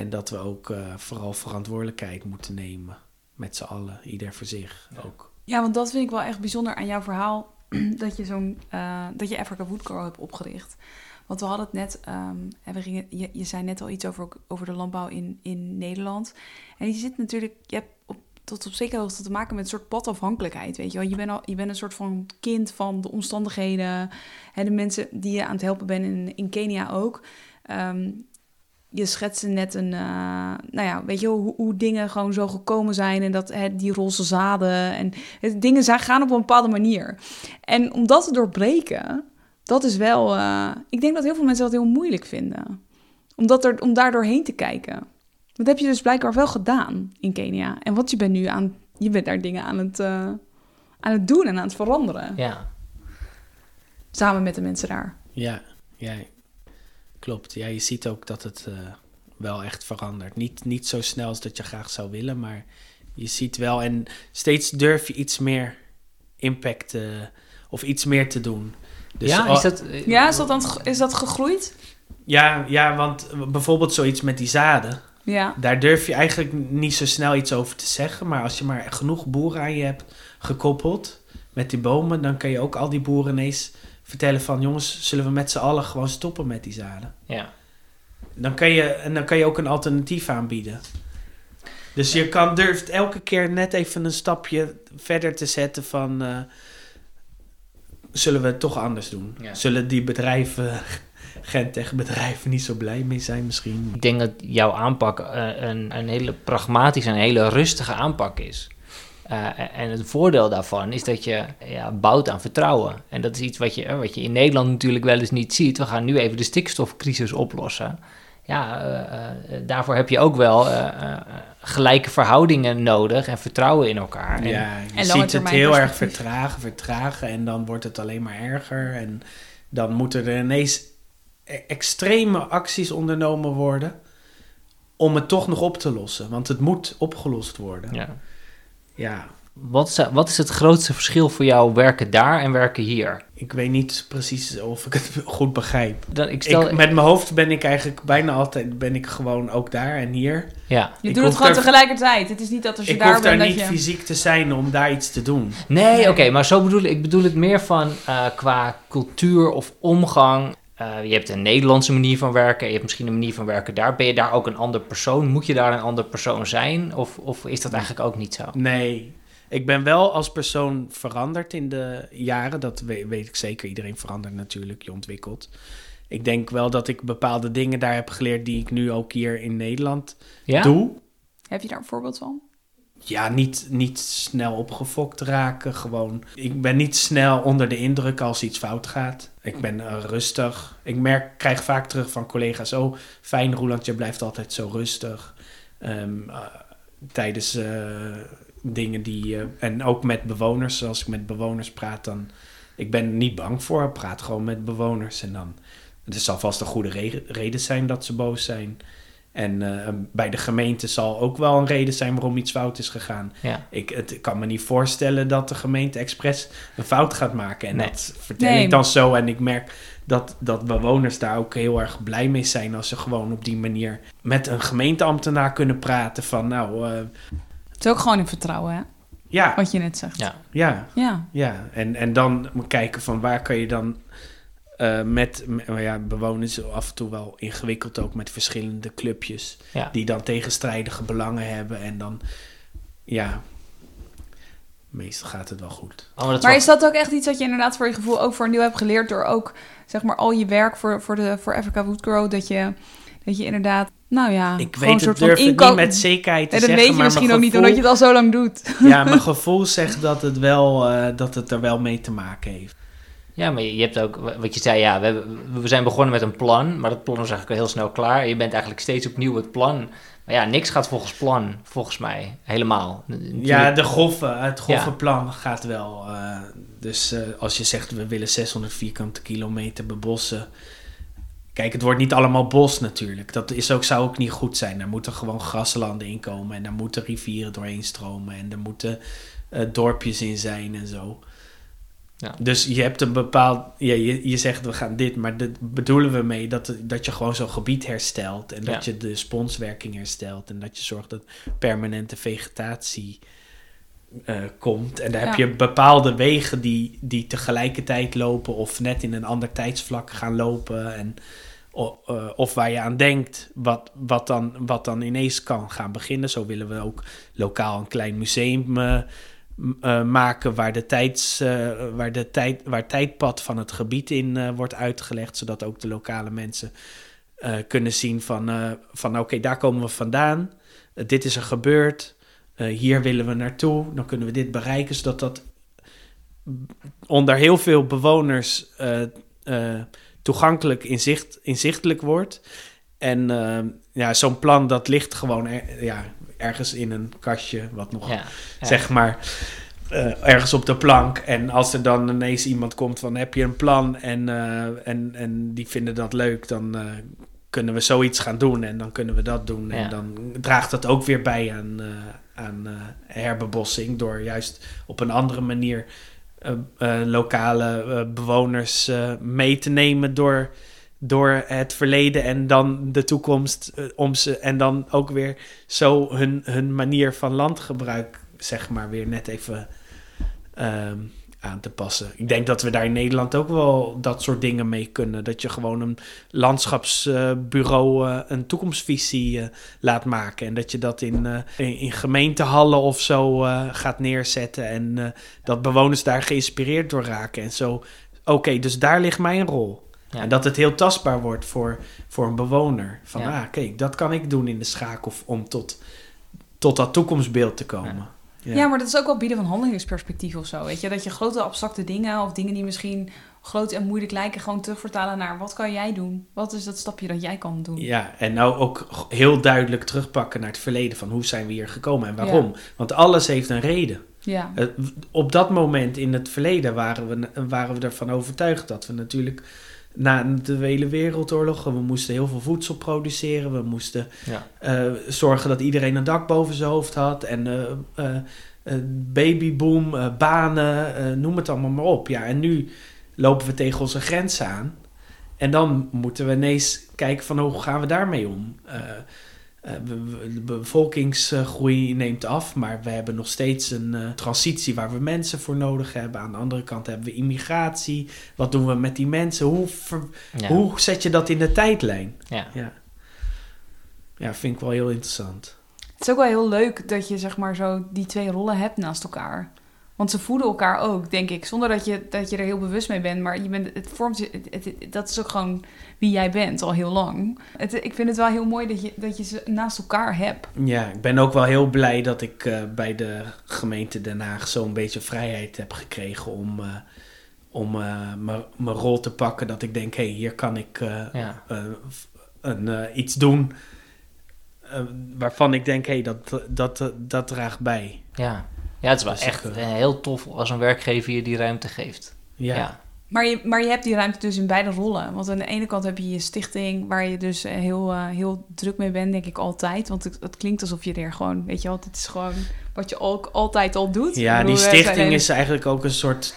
en dat we ook eh, vooral verantwoordelijkheid moeten nemen. Met z'n allen, ieder voor zich ook. Ja, want dat vind ik wel echt bijzonder aan jouw verhaal. *clears throat* dat je zo'n eh, dat je Africa Woodco hebt opgericht. Want we hadden het net, ehm, en we gingen, je, je zei net al iets over, over de landbouw in, in Nederland. En je zit natuurlijk, je hebt op, tot op zekere hoogte te maken met een soort padafhankelijkheid. Weet je wel, je bent, al, je bent een soort van kind van de omstandigheden. En de mensen die je aan het helpen bent in, in Kenia ook. Ehm, je schetste net een, eh, nou ja, weet je hoe, hoe dingen gewoon zo gekomen zijn en dat hè, die roze zaden en dingen zijn, gaan op een bepaalde manier. En om dat te doorbreken, dat is wel, eh, ik denk dat heel veel mensen dat heel moeilijk vinden. Om, dat er, om daar doorheen te kijken. Dat heb je dus blijkbaar wel gedaan in Kenia. En wat je bent nu aan, je bent daar dingen aan het, eh, aan het doen en aan het veranderen. ja. Samen met de mensen daar. Ja, ja klopt. Ja, je ziet ook dat het eh, wel echt verandert. Niet, niet zo snel als dat je graag zou willen, maar je ziet wel en steeds durf je iets meer impact of iets meer te doen. Dus ja, al- is dat... Ja, is dat, dan, is dat gegroeid? ja, ja, want bijvoorbeeld zoiets met die zaden, Ja. daar durf je eigenlijk niet zo snel iets over te zeggen. Maar als je maar genoeg boeren aan je hebt gekoppeld met die bomen, dan kan je ook al die boeren ineens vertellen van jongens, zullen we met z'n allen gewoon stoppen met die zaden. Ja. Dan kan je, en dan kan je ook een alternatief aanbieden. Dus je kan, durft elke keer net even een stapje verder te zetten van... eh, zullen we het toch anders doen? Ja. Zullen die bedrijven, *laughs* Gentech bedrijven, niet zo blij mee zijn misschien? Ik denk dat jouw aanpak eh, een, een hele pragmatische en hele rustige aanpak is. Eh, en het voordeel daarvan is dat je ja, bouwt aan vertrouwen. En dat is iets wat je, eh, wat je in Nederland natuurlijk wel eens niet ziet. We gaan nu even de stikstofcrisis oplossen. Ja, eh, eh, daarvoor heb je ook wel eh, eh, gelijke verhoudingen nodig en vertrouwen in elkaar. En- ja, je lange ziet het heel erg vertragen, vertragen en dan wordt het alleen maar erger. En dan moeten er ineens e- extreme acties ondernomen worden om het toch nog op te lossen. Want het moet opgelost worden. ja. Ja, Wat, is, wat is het grootste verschil voor jou werken daar en werken hier? ik weet niet precies of ik het goed begrijp. Dan, ik stel, Ik, met mijn hoofd ben ik eigenlijk bijna altijd ben ik gewoon ook daar en hier. ja. Je Ik doet het gewoon tegelijkertijd. Het is niet dat als je Ik daar hoef daar bent niet dat je... fysiek te zijn om daar iets te doen. Nee, Nee. oké, maar zo bedoel ik. Ik bedoel het meer van eh, qua cultuur of omgang. Eh, je hebt een Nederlandse manier van werken, je hebt misschien een manier van werken daar. Ben je daar ook een ander persoon? Moet je daar een ander persoon zijn? Of, of is dat eigenlijk ook niet zo? Nee, ik ben wel als persoon veranderd in de jaren. Dat weet, weet ik zeker. Iedereen verandert natuurlijk, je ontwikkelt. Ik denk wel dat ik bepaalde dingen daar heb geleerd die ik nu ook hier in Nederland Ja? doe. Heb je daar een voorbeeld van? Ja, niet, niet snel opgefokt raken. Gewoon, ik ben niet snel onder de indruk als iets fout gaat. Ik ben eh, rustig. Ik merk, krijg vaak terug van collega's: Oh, fijn, Roland, je blijft altijd zo rustig. Ehm, eh, tijdens eh, dingen die. eh, en ook met bewoners. Als ik met bewoners praat, dan. Ik ben niet bang voor. Ik praat gewoon met bewoners. En dan. Er zal vast een goede re- reden zijn dat ze boos zijn. En eh, bij de gemeente zal ook wel een reden zijn waarom iets fout is gegaan. Ja. Ik, het, ik kan me niet voorstellen dat de gemeente expres een fout gaat maken. En Nee. dat vertel Nee. ik dan zo. En ik merk dat, dat bewoners daar ook heel erg blij mee zijn als ze gewoon op die manier met een gemeenteambtenaar kunnen praten. Van nou, eh, Het is ook gewoon in vertrouwen, hè? ja, Wat je net zegt. Ja. ja, Ja. ja. En, en dan kijken van waar kan je dan eh, met, ja, bewoners af en toe wel ingewikkeld ook met verschillende clubjes. Ja. die dan tegenstrijdige belangen hebben. En dan, ja, meestal gaat het wel goed. Oh, is Maar wel- is dat ook echt iets dat je inderdaad voor je gevoel ook voor deel hebt geleerd door ook zeg maar al je werk voor, voor, de, voor Africa Wood Grow, dat je, dat je inderdaad, nou ja, Ik weet het, van durf het niet met zekerheid te Nee, dat zeggen. weet je maar misschien ook niet, omdat je het al zo lang doet. Ja, *laughs* mijn gevoel zegt dat het, wel, eh, dat het er wel mee te maken heeft. Ja, maar je hebt ook, wat je zei, ja, we, hebben, we zijn begonnen met een plan, maar dat plan is eigenlijk al heel snel klaar. Je bent eigenlijk steeds opnieuw het plan. Maar ja, niks gaat volgens plan, volgens mij, helemaal. Natuurlijk- Ja, de golven, het Ja. golvenplan gaat wel. eh, dus eh, als je zegt we willen 600 vierkante kilometer bebossen. Kijk, het wordt niet allemaal bos natuurlijk. Dat is ook, zou ook niet goed zijn. Er moeten gewoon graslanden in komen. En daar moeten rivieren doorheen stromen. En er moeten eh, dorpjes in zijn en zo. Ja. Dus je hebt een bepaald... Ja, je, je zegt we gaan dit, maar dat bedoelen we mee dat, dat je gewoon zo'n gebied herstelt. En dat Ja. je de sponswerking herstelt. En dat je zorgt dat permanente vegetatie eh, komt. En daar heb je bepaalde wegen die, die tegelijkertijd lopen of net in een ander tijdsvlak gaan lopen. En, o- eh, of waar je aan denkt, wat, wat, dan, wat dan ineens kan gaan beginnen. Zo willen we ook lokaal een klein museum eh, maken waar, de tijds, waar, de tijd, waar het tijdpad van het gebied in wordt uitgelegd, zodat ook de lokale mensen kunnen zien van, van oké, daar komen we vandaan. Dit is er gebeurd. Eh, hier willen we naartoe. Dan kunnen we dit bereiken, zodat dat onder heel veel bewoners eh, eh, toegankelijk inzicht, inzichtelijk wordt. En ja, zo'n plan dat ligt gewoon er- ja, ergens in een kastje, wat nog Ja, ja. zeg maar eh, ergens op de plank. En als er dan ineens iemand komt van heb je een plan en, eh, en, en die vinden dat leuk, dan eh, kunnen we zoiets gaan doen en dan kunnen we dat doen. Ja. En dan draagt dat ook weer bij aan, eh, aan eh, herbebossing door juist op een andere manier eh, eh, lokale bewoners mee te nemen door, door het verleden en dan de toekomst om ze en dan ook weer zo hun, hun manier van landgebruik zeg maar weer net even ehm, aan te passen. Ik denk dat we daar in Nederland ook wel dat soort dingen mee kunnen. Dat je gewoon een landschapsbureau uh, een toekomstvisie uh, laat maken. En dat je dat in, uh, in, in, gemeentehallen of zo gaat neerzetten. En dat bewoners daar geïnspireerd door raken. En zo, oké, okay, dus daar ligt mijn rol. Ja. En dat het heel tastbaar wordt voor, voor een bewoner. Van, ja. ah, kijk, dat kan ik doen in de schakel om tot, tot dat toekomstbeeld te komen. Ja. Ja. ja. maar dat is ook wel bieden van handelingsperspectief of zo. Weet je, dat je grote abstracte dingen of dingen die misschien groot en moeilijk lijken, gewoon terugvertalen naar wat kan jij doen? Wat is dat stapje dat jij kan doen? Ja, en nou ook heel duidelijk terugpakken naar het verleden van hoe zijn we hier gekomen en waarom. Ja. Want alles heeft een reden. Ja. Uh, op dat moment in het verleden waren we, waren we ervan overtuigd dat we natuurlijk na de Tweede Wereldoorlog. We moesten heel veel voedsel produceren. We moesten ja. uh, zorgen dat iedereen een dak boven zijn hoofd had. En uh, uh, babyboom, banen, noem het allemaal maar op. Ja, en nu lopen we tegen onze grenzen aan. En dan moeten we ineens kijken van hoe gaan we daarmee om. Uh, de bevolkingsgroei neemt af, maar we hebben nog steeds een uh, transitie waar we mensen voor nodig hebben. Aan de andere kant hebben we immigratie. Wat doen we met die mensen? Hoe, ver, ja. hoe zet je dat in de tijdlijn? Ja. ja. Ja, vind ik wel heel interessant. Het is ook wel heel leuk dat je zeg maar zo die twee rollen hebt naast elkaar. Want ze voeden elkaar ook, denk ik. Zonder dat je, dat je er heel bewust mee bent. Maar je bent, het vormt, het, het, dat is ook gewoon wie jij bent al heel lang. Het, ik vind het wel heel mooi dat je, dat je ze naast elkaar hebt. Ja, ik ben ook wel heel blij dat ik uh, bij de gemeente Den Haag zo'n beetje vrijheid heb gekregen om, uh, om uh, mijn rol te pakken. Dat ik denk, hé, hey, hier kan ik ja. een, iets doen waarvan ik denk, hé, hey, dat, dat, dat draagt bij. Ja. Ja, het is wel dus echt ik, heel tof als een werkgever je die ruimte geeft. Ja. ja. Maar, je, maar je hebt die ruimte dus in beide rollen. Want aan de ene kant heb je je stichting... waar je dus heel, uh, heel druk mee bent, denk ik altijd. Want het, het, klinkt alsof je er gewoon... weet je wel, het is gewoon wat je ook altijd al doet. Ja, bedoel, die stichting is eigenlijk ook een soort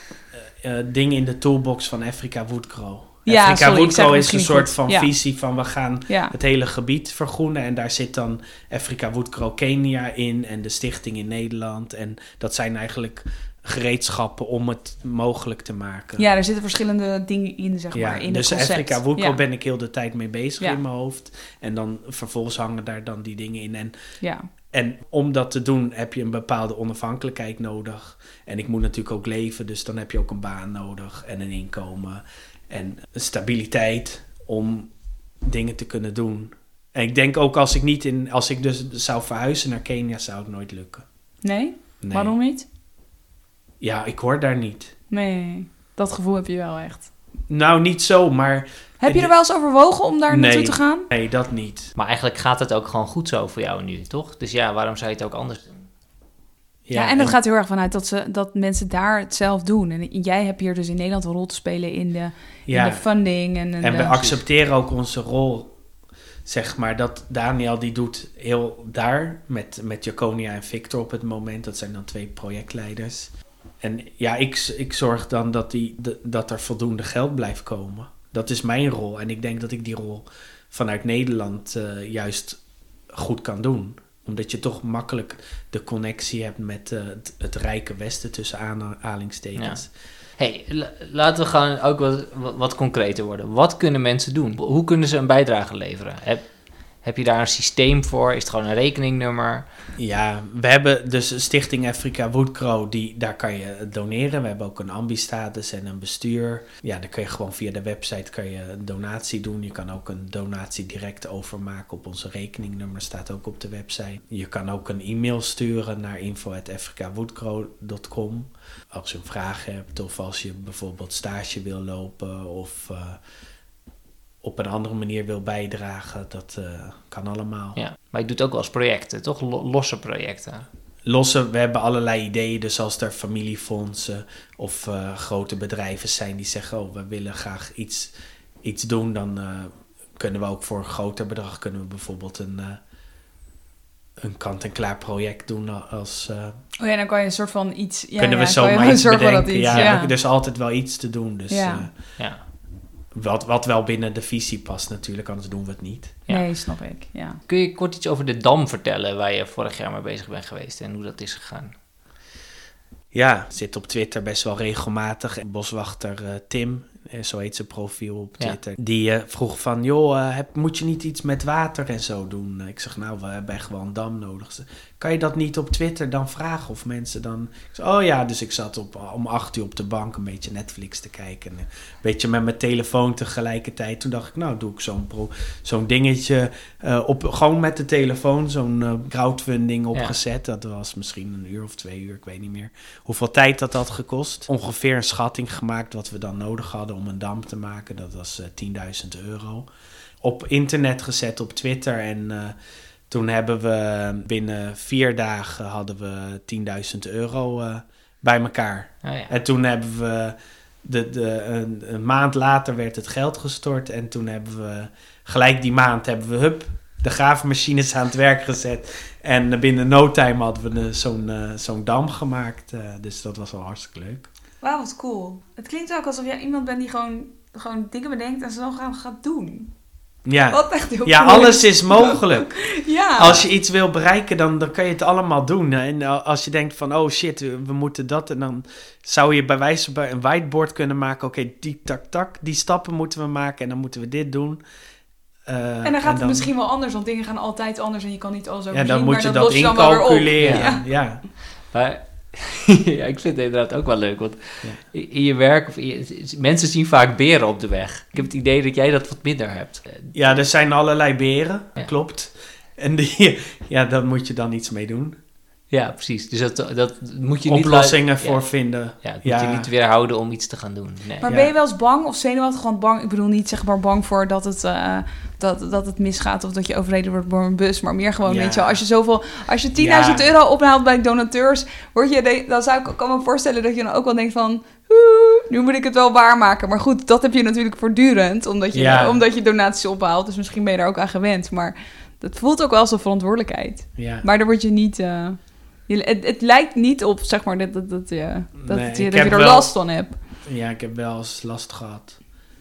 uh, ding in de toolbox van Afrika Woodgrow. Ja, Afrika Woodgrow is een soort van ja. visie van we gaan ja. het hele gebied vergroenen. En daar zit dan Afrika Woodgrow Kenia in en de stichting in Nederland. En dat zijn eigenlijk gereedschappen om het mogelijk te maken. Ja, er zitten verschillende dingen in, zeg ja, maar, in dus het concept. Afrika Woodgrow ja. ben ik heel de tijd mee bezig in mijn hoofd. En dan vervolgens hangen daar dan die dingen in. En Ja. en om dat te doen heb je een bepaalde onafhankelijkheid nodig. En ik moet natuurlijk ook leven, dus dan heb je ook een baan nodig en een inkomen en een stabiliteit om dingen te kunnen doen. En ik denk ook als ik niet in, als ik dus zou verhuizen naar Kenia, zou het nooit lukken. Nee? Nee. Waarom niet? Ja, ik hoor daar niet. Nee, dat gevoel heb je wel echt. Nou, niet zo, maar Heb je er wel eens overwogen om daar Nee. naartoe te gaan? nee, dat niet. Maar eigenlijk gaat het ook gewoon goed zo voor jou nu, toch? Dus ja, waarom zou je het ook anders doen? Ja, en dat gaat heel erg vanuit dat, ze, dat mensen daar het zelf doen. En jij hebt hier dus in Nederland een rol te spelen in de, ja. in de funding. En, En we de- accepteren ook onze rol, zeg maar, dat Daniel die doet heel daar met, met Jaconia en Victor op het moment. Dat zijn dan twee projectleiders. En ja, ik, ik zorg dan dat, die, dat er voldoende geld blijft komen. Dat is mijn rol. En ik denk dat ik die rol vanuit Nederland eh, juist goed kan doen. Omdat je toch makkelijk de connectie hebt met eh, het, rijke Westen tussen aanhalingstekens. hey, la- laten we gaan ook wat, wat, wat concreter worden. Wat kunnen mensen doen? Hoe kunnen ze een bijdrage leveren? Heb, heb je daar een systeem voor? Is het gewoon een rekeningnummer? Ja, we hebben dus Stichting Afrika Woodcrow, die, daar kan je doneren. We hebben ook een ambistatus en een bestuur. Ja, dan kun je gewoon via de website kan je een donatie doen. Je kan ook een donatie direct overmaken op onze rekeningnummer, staat ook op de website. Je kan ook een e-mail sturen naar info.afrikawoodcrow.com als je een vraag hebt of als je bijvoorbeeld stage wil lopen of... eh, op een andere manier wil bijdragen, dat eh, kan allemaal. Ja. Maar je doet ook wel eens projecten, toch? Lo- losse projecten. losse, we hebben allerlei ideeën. Dus als er familiefondsen of eh, grote bedrijven zijn die zeggen: Oh, we willen graag iets, iets doen, dan eh, kunnen we ook voor een groter bedrag kunnen we bijvoorbeeld een, eh, een kant-en-klaar project doen. Als, eh, Oh ja, dan kan je een soort van iets... Ja, kunnen we ja, zo iets zorgen bedenken. dat iets, ja, ja. Er is altijd wel iets te doen. Dus Ja. Ja. Wat, wat wel binnen de visie past natuurlijk, anders doen we het niet. Ja. Nee, snap ik, ja. Kun je kort iets over de Dam vertellen waar je vorig jaar mee bezig bent geweest en hoe dat is gegaan? ja, zit op Twitter best wel regelmatig. Boswachter eh, Tim, zo heet zijn profiel op Ja. Twitter, die eh, vroeg van, joh, eh, heb, moet je niet iets met water en zo doen? Ik zeg, nou, we hebben echt wel een dam nodig. Ze, kan je dat niet op Twitter dan vragen of mensen dan... Ik zeg, oh ja, dus ik zat op, om acht uur op de bank een beetje Netflix te kijken. En een beetje met mijn telefoon tegelijkertijd. Toen dacht ik, nou, doe ik zo'n dingetje eh, op, gewoon met de telefoon, zo'n eh, crowdfunding opgezet. Dat was misschien een uur of twee uur, ik weet niet meer hoeveel tijd dat had gekost. Ongeveer een schatting gemaakt wat we dan nodig hadden om een dam te maken. Dat was eh 10.000 euro. Op internet gezet op Twitter en eh, toen hebben we binnen vier dagen hadden we 10.000 euro eh, bij elkaar. Oh, ja. En toen hebben we, de, de, een, een maand later werd het geld gestort. En toen hebben we, gelijk die maand hebben we, hup, de graafmachines aan het werk gezet. En binnen no time hadden we zo'n eh, zo'n dam gemaakt. eh, dus dat was wel hartstikke leuk. Wauw, wat cool. Het klinkt ook alsof jij iemand bent die gewoon, gewoon dingen bedenkt en ze dan gaan gaat doen. Ja, Wat echt heel ja cool alles is mogelijk. *laughs* Ja. Als je iets wil bereiken, dan, dan kan je het allemaal doen. En als je denkt van, oh shit, we moeten dat. En dan zou je bij wijze van een whiteboard kunnen maken. Oké, die tak tak, die stappen moeten we maken. En dan moeten we dit doen. Eh, en dan gaat het misschien wel anders, want dingen gaan altijd anders en je kan niet alles Ja, overzien. dan moet maar je dat dat los je dan wel weer op. incalculeren. Ja. Ja. Maar *laughs* ja, ik vind het inderdaad ook wel leuk. Want Ja. in je werk, of je- mensen zien vaak beren op de weg. Ik heb het idee dat jij dat wat minder hebt. Eh, ja, er zijn allerlei beren, Ja. klopt. En die, *laughs* ja, daar moet je dan iets mee doen. Ja, precies. Dus dat, dat moet je niet... Oplossingen voor Ja, vinden. ja, dat Ja. moet je niet weerhouden om iets te gaan doen. Nee. Maar Ja. ben je wel eens bang of zenuwachtig? Want bang, ik bedoel niet zeg maar bang voor dat het, eh, dat, dat het misgaat of dat je overreden wordt door een bus. Maar meer gewoon, Ja. weet je als je zoveel, als je 10.000 Ja. euro ophaalt bij donateurs, word je, de- dan zou ik kan me voorstellen dat je dan ook wel denkt van, "Oeh, nu moet ik het wel waarmaken. Maar goed, dat heb je natuurlijk voortdurend, omdat je, Ja. omdat je donaties ophaalt. Dus misschien ben je daar ook aan gewend. Maar dat voelt ook wel als een verantwoordelijkheid. Ja. Maar daar word je niet... eh, je, het, het lijkt niet op, zeg maar, dat, dat, dat, je, dat, Nee, het je, dat er wel- last van hebt. ja, ik heb wel eens last gehad.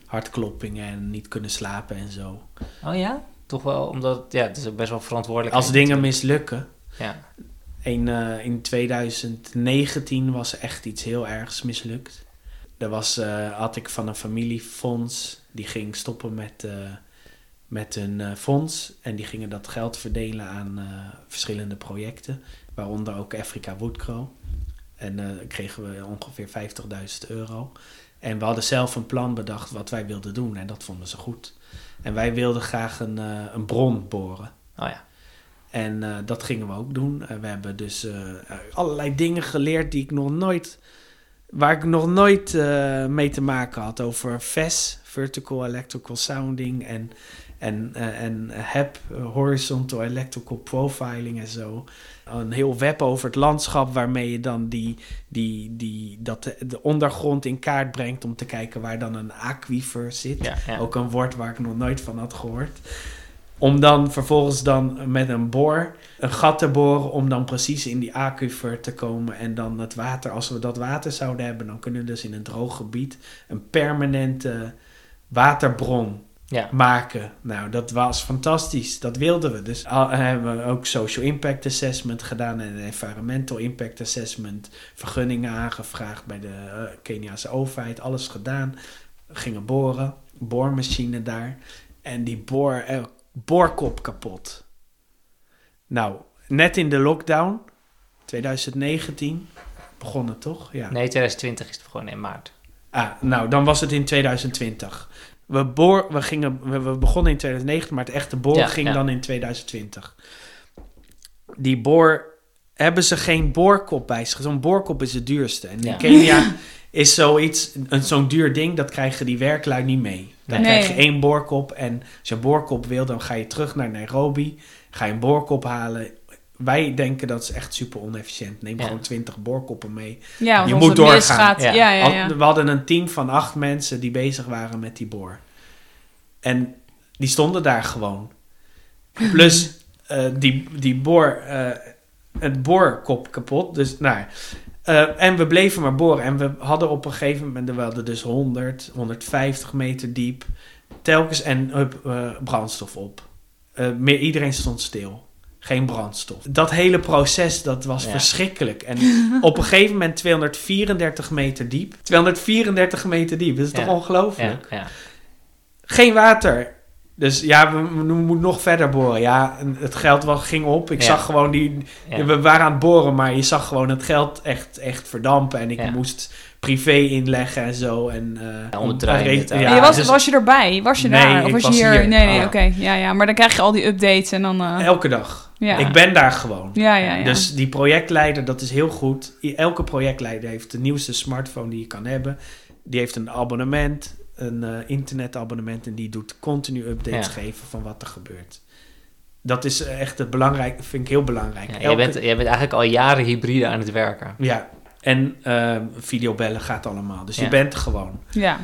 Hartkloppingen en niet kunnen slapen en zo. Oh ja? Toch wel, omdat ja, het is ook best wel verantwoordelijk. Als dingen mislukken. Ja. In, eh, in 2019 was echt iets heel ergs mislukt. Er was, eh, had ik van een familiefonds, die ging stoppen met, eh, met hun eh, fonds. En die gingen dat geld verdelen aan eh, verschillende projecten, waaronder ook Afrika Woodcrow. En eh kregen we ongeveer 50.000 euro. En we hadden zelf een plan bedacht wat wij wilden doen en dat vonden ze goed. En wij wilden graag een, een bron boren. Oh ja. En dat gingen we ook doen. We hebben dus allerlei dingen geleerd die ik nog nooit, waar ik nog nooit mee te maken had. Over VES, Vertical Electrical Sounding en, en, eh, en eh, Horizontal Electrical Profiling en zo. Een heel web over het landschap waarmee je dan die, die, die, dat de, de ondergrond in kaart brengt om te kijken waar dan een aquifer zit. Ja, ja. Ook een woord waar ik nog nooit van had gehoord. Om dan vervolgens dan met een boor een gat te boren om dan precies in die aquifer te komen. En dan het water, als we dat water zouden hebben, dan kunnen we dus in een droog gebied een permanente waterbron ja. maken. Nou, dat was fantastisch. Dat wilden we. Dus al- hebben we ook social impact assessment gedaan en een environmental impact assessment. Vergunningen aangevraagd bij de eh, Keniaanse overheid. Alles gedaan. Gingen boren. Boormachine daar. En die boor, eh, boorkop kapot. Nou, net in de lockdown, 2019, begon het toch? Ja. Nee, 2020 is het gewoon in maart. Ah, nou, dan was het in 2020. We, boor, we, gingen, we, we begonnen in 2019, maar het echte boor Ja, ging ja. dan in 2020. Die boor, hebben ze geen boorkop bij zich. Zo'n boorkop is het duurste. En Ja. in Kenia *laughs* is zoiets, een, zo'n duur ding, dat krijgen die werklui niet mee. Dan Nee. krijg je één boorkop en als je een boorkop wil, dan ga je terug naar Nairobi. Ga je een boorkop halen. Wij denken dat is echt super onefficiënt. Neem Ja. gewoon 20 boorkoppen mee. Ja, Je moet doorgaan. Ja. We hadden een team van acht mensen die bezig waren met die boor. En die stonden daar gewoon. Plus *laughs* eh, die, die boor, eh, het boorkop kapot. Dus nou, eh, en we bleven maar boren. En we hadden op een gegeven moment, we hadden dus 100, 150 meter diep. Telkens en brandstof op. Meer, iedereen stond stil. Geen brandstof. Dat hele proces, dat was Ja. verschrikkelijk. En *laughs* op een gegeven moment 234 meter diep. 234 meter diep, dat is toch ongelooflijk? Ja. Geen water. Dus ja, we, we moeten nog verder boren. Ja, het geld was, ging op. Ik Ja. zag gewoon die... Ja. We waren aan het boren, maar je zag gewoon het geld echt, echt verdampen. En ik Ja. moest privé inleggen en zo. En, eh, Ja, om te je was, dus was je erbij? Was je Nee, daar? Of ik was je was hier? hier. Nee, nee, Oh. oké. Ja, ja. Maar dan krijg je al die updates en dan... eh, elke dag. ja. Ik ben daar gewoon. Ja, ja, ja. Dus die projectleider, dat is heel goed. Elke projectleider heeft de nieuwste smartphone die je kan hebben. Die heeft een abonnement, een eh, internetabonnement. En die doet continu updates Ja. geven van wat er gebeurt. Dat is echt het belangrijk, vind ik heel belangrijk. Ja, jij, bent, jij bent eigenlijk al jaren hybride aan het werken. Ja, en eh, videobellen gaat allemaal. Dus je bent er gewoon. ja.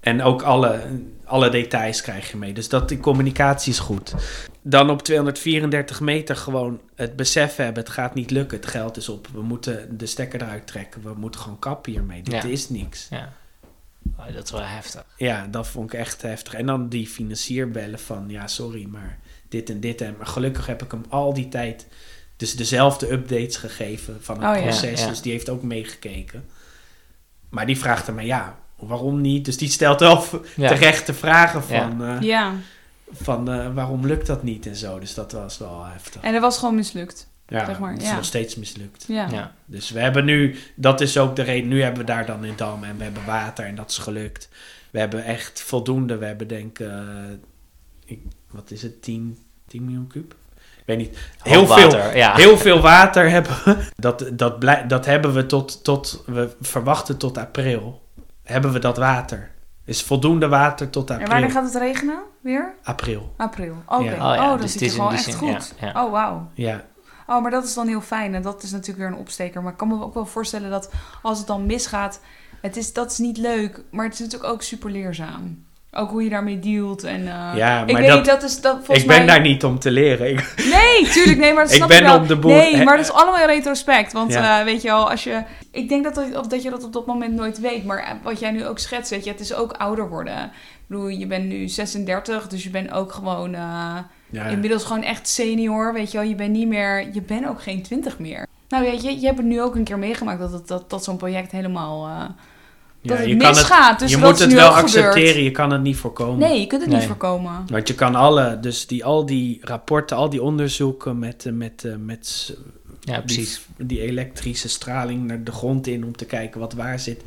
En ook alle, alle details krijg je mee. Dus dat die communicatie is goed. Dan op 234 meter gewoon het besef hebben: het gaat niet lukken. Het geld is op. We moeten de stekker eruit trekken. We moeten gewoon kappen hiermee. Dit Ja. is niks. Ja. Oh, dat is wel heftig. Ja, dat vond ik echt heftig. En dan die financier bellen van: ja, sorry, maar dit en dit. En maar gelukkig heb ik hem al die tijd. Dus dezelfde updates gegeven van het Oh, proces. Ja, ja. Dus die heeft ook meegekeken. Maar die vraagt aan mij: ja, waarom niet? Dus die stelt wel Ja. terechte vragen van, eh, ja. van eh, waarom lukt dat niet en zo. Dus dat was wel heftig. En dat was gewoon mislukt. Ja, zeg maar, het is ja. nog steeds mislukt. Ja. Ja. Dus we hebben nu, dat is ook de reden, nu hebben we daar dan in Dam en we hebben water en dat is gelukt. We hebben echt voldoende, we hebben denk ik, eh, ik, wat is het, 10, 10 miljoen kuub? Ik weet niet. Heel veel, water, ja. heel veel water hebben we. *laughs* Dat, dat, blij, dat hebben we tot, tot, we verwachten tot april. Hebben we dat water. Is voldoende water tot En april. wanneer gaat het regenen? Weer? April, April. Oké. Ja. Oh, Oh ja, dan dus zit het je is gewoon die echt zin, goed. ja, ja. Oh, wauw. ja. Oh, maar dat is dan heel fijn. En dat is natuurlijk weer een opsteker. Maar ik kan me ook wel voorstellen dat als het dan misgaat... Het is, dat is niet leuk, maar het is natuurlijk ook super leerzaam. Ook hoe je daarmee dealt. En, eh, Ja, ik weet dat- niet, dat is dat volgens Ik ben mij... daar niet om te leren. Ik, Nee, tuurlijk, nee, maar dat *laughs* Ik snap ben je wel. op de boel- Nee, maar dat is allemaal in retrospect. Want Ja. eh, weet je wel, als je... Ik denk dat, dat, dat je dat op dat moment nooit weet. Maar wat jij nu ook schetst, weet je, het is ook ouder worden. Ik bedoel, je bent nu 36, dus je bent ook gewoon... eh, ja, Inmiddels gewoon echt senior, weet je wel. Je bent niet meer... Je bent ook geen 20 meer. Nou, weet je, je hebt het nu ook een keer meegemaakt... dat, het, dat, dat zo'n project helemaal... eh, dat ja, het je misgaat. dus je dat moet het wel accepteren, je kan het niet voorkomen. Nee, je kunt het niet voorkomen. Want je kan alle, dus die, al die rapporten, al die onderzoeken met, eh, met, eh, met s- Ja, precies. Die, die elektrische straling naar de grond in om te kijken wat waar zit.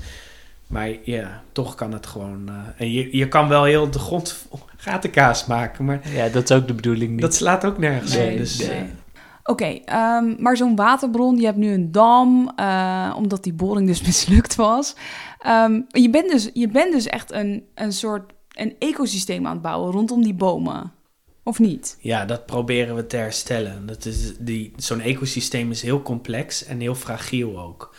Maar ja, toch kan het gewoon. eh, en je, je kan wel heel de grond *laughs* gatenkaas maken, maar Ja, dat is ook de bedoeling niet. dat slaat ook nergens Nee, op. Dus, nee. eh, Oké, ehm, maar zo'n waterbron, je hebt nu een dam, eh, omdat die boring dus *laughs* mislukt was. Ehm, je, bent dus, je bent dus echt een, een soort een ecosysteem aan het bouwen rondom die bomen. Of niet? ja, dat proberen we te herstellen. Dat is die, zo'n ecosysteem is heel complex en heel fragiel ook.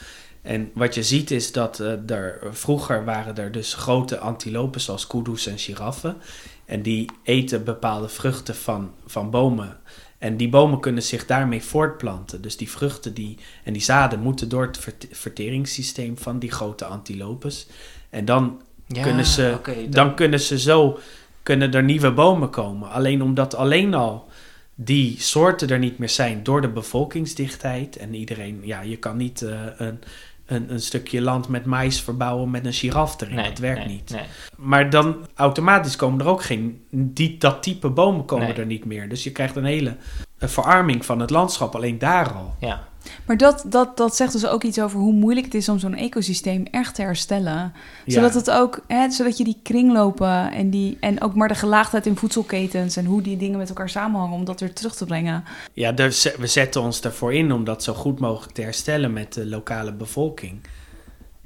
En wat je ziet is dat eh, er, vroeger waren er dus grote antilopen zoals kudu's en giraffen. En die eten bepaalde vruchten van, van bomen. En die bomen kunnen zich daarmee voortplanten. Dus die vruchten die, en die zaden moeten door het vert- verteringssysteem van die grote antilopes. En dan Ja, kunnen ze, dan kunnen ze zo, kunnen er nieuwe bomen komen. Alleen omdat alleen al die soorten er niet meer zijn door de bevolkingsdichtheid. En iedereen, ja, je kan niet eh, een, een, een stukje land met mais verbouwen met een giraf erin. Nee, dat werkt nee, niet. nee. Maar dan automatisch komen er ook geen, die, dat type bomen komen er niet meer. Dus je krijgt een hele verarming van het landschap, alleen daar al. Ja. Maar dat, dat, dat zegt dus ook iets over hoe moeilijk het is om zo'n ecosysteem echt te herstellen. Zodat, Ja. het ook, hè, zodat je die kringlopen en, die, en ook maar de gelaagdheid in voedselketens en hoe die dingen met elkaar samenhangen, om dat weer terug te brengen. Ja, daar ze- we zetten ons ervoor in om dat zo goed mogelijk te herstellen met de lokale bevolking.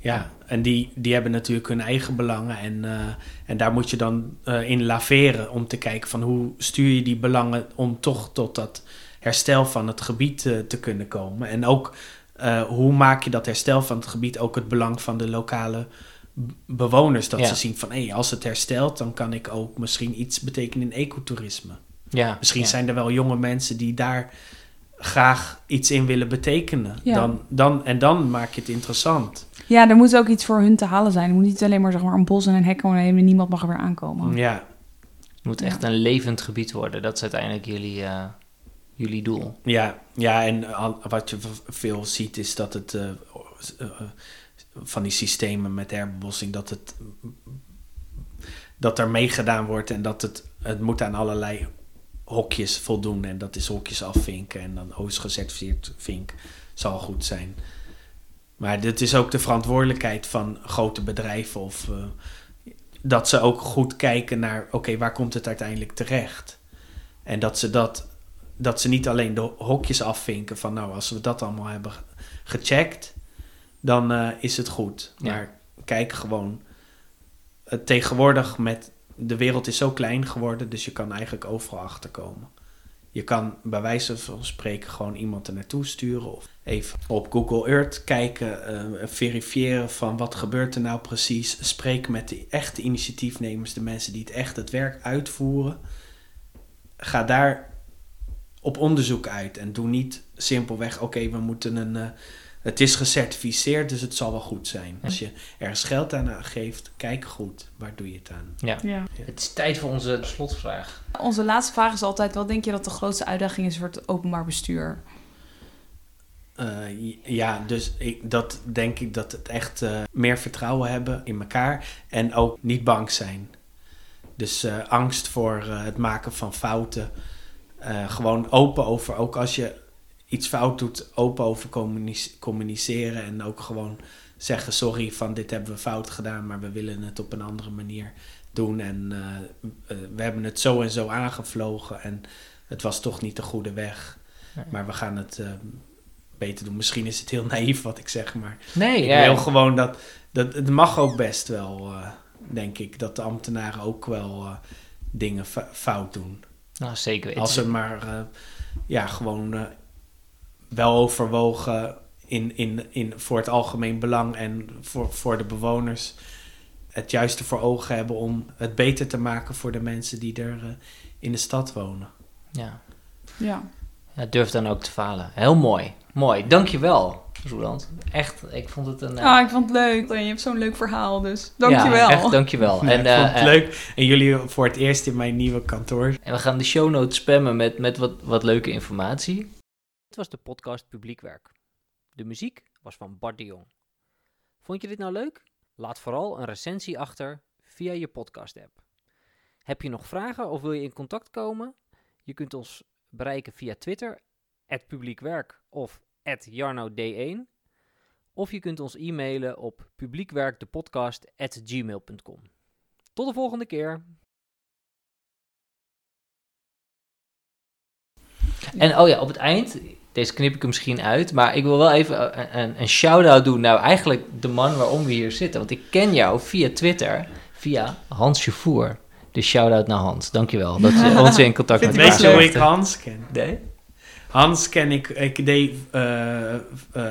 Ja, en die, die hebben natuurlijk hun eigen belangen en, eh, en daar moet je dan eh, in laveren om te kijken van hoe stuur je die belangen om toch tot dat herstel van het gebied eh, te kunnen komen. En ook eh, hoe maak je dat herstel van het gebied ook het belang van de lokale bewoners. Dat Ja. ze zien van hé, als het herstelt, dan kan ik ook misschien iets betekenen in ecotourisme. Ja, Misschien ja. zijn er wel jonge mensen die daar graag iets in willen betekenen. Ja. Dan, dan, en dan maak je het interessant. Ja, er moet ook iets voor hun te halen zijn. Er moet niet alleen maar, zeg maar een bos en een hek komen en niemand mag er weer aankomen. Ja, Het moet echt een levend gebied worden. Dat is uiteindelijk jullie, eh, jullie doel. Ja, ja en wat je veel ziet is dat het eh, eh, van die systemen met herbebossing, dat het dat er meegedaan wordt en dat het, het moet aan allerlei hokjes voldoen. En dat is hokjes afvinken en dan OOS gecertificeerd vink zal goed zijn. Maar dit is ook de verantwoordelijkheid van grote bedrijven of eh, dat ze ook goed kijken naar, oké, waar komt het uiteindelijk terecht? En dat ze dat, dat ze niet alleen de hokjes afvinken van, nou, als we dat allemaal hebben ge- gecheckt, dan eh, is het goed. Ja. Maar kijk gewoon, eh, tegenwoordig met, de wereld is zo klein geworden, dus je kan eigenlijk overal achterkomen. Je kan bij wijze van spreken gewoon iemand er naartoe sturen of even op Google Earth kijken, eh, verifiëren van wat gebeurt er nou precies. Spreek met de echte initiatiefnemers, de mensen die het echt het werk uitvoeren. Ga daar op onderzoek uit en doe niet simpelweg, oké, we moeten een, eh, het is gecertificeerd, dus het zal wel goed zijn. Als je ergens geld aan geeft, kijk goed, waar doe je het aan? Ja. Ja. Het is tijd voor onze slotvraag. Onze laatste vraag is altijd: wat denk je dat de grootste uitdaging is voor het openbaar bestuur? Eh, ja, dus ik, dat denk ik dat het echt eh, meer vertrouwen hebben in elkaar en ook niet bang zijn. Dus eh, angst voor eh, het maken van fouten. Eh, gewoon open over, ook als je iets fout doet, open over communice- communiceren en ook gewoon zeggen: Sorry, van dit hebben we fout gedaan, maar we willen het op een andere manier doen. En eh, eh, we hebben het zo en zo aangevlogen en het was toch niet de goede weg. Nee. Maar we gaan het beter doen. Misschien is het heel *laughs* naïef wat ik zeg, maar Nee, ik ja. wil gewoon dat, dat... Het mag ook best wel, denk ik, dat de ambtenaren ook wel dingen fout doen. Nou, zeker weten. Als ze maar eh, ja, gewoon eh, wel overwogen in, in, in, voor het algemeen belang en voor, voor de bewoners het juiste voor ogen hebben om het beter te maken voor de mensen die er eh, in de stad wonen. Ja. Ja. ja, durf dan ook te falen. Heel mooi. Mooi. Dankjewel, Roeland. Echt, ik vond het een... eh, Ah, ik vond het leuk. Je hebt zo'n leuk verhaal, dus dankjewel. Ja, echt dankjewel. Ja, en, ik eh, vond het eh, leuk. En jullie voor het eerst in mijn nieuwe kantoor. En we gaan de show notes spammen met, met wat, wat leuke informatie. Dit was de podcast Publiekwerk. De muziek was van Bart de Jong. Vond je dit nou leuk? Laat vooral een recensie achter via je podcast-app. Heb je nog vragen of wil je in contact komen? Je kunt ons bereiken via Twitter, publiekwerk of jarnod1. Of je kunt ons e-mailen op publiekwerkdepodcast.gmail.com. Tot de volgende keer. En oh ja, op het eind, deze knip ik er misschien uit, maar ik wil wel even een, een, een shout-out doen naar eigenlijk de man waarom we hier zitten. Want ik ken jou via Twitter, via Hans Jevoer. Dus shout-out naar Hans. Dankjewel dat je *laughs* ons in contact met Weet elkaar je hoe ik. Hans ken? Nee? Hans ken ik. Ik, deed, eh, eh,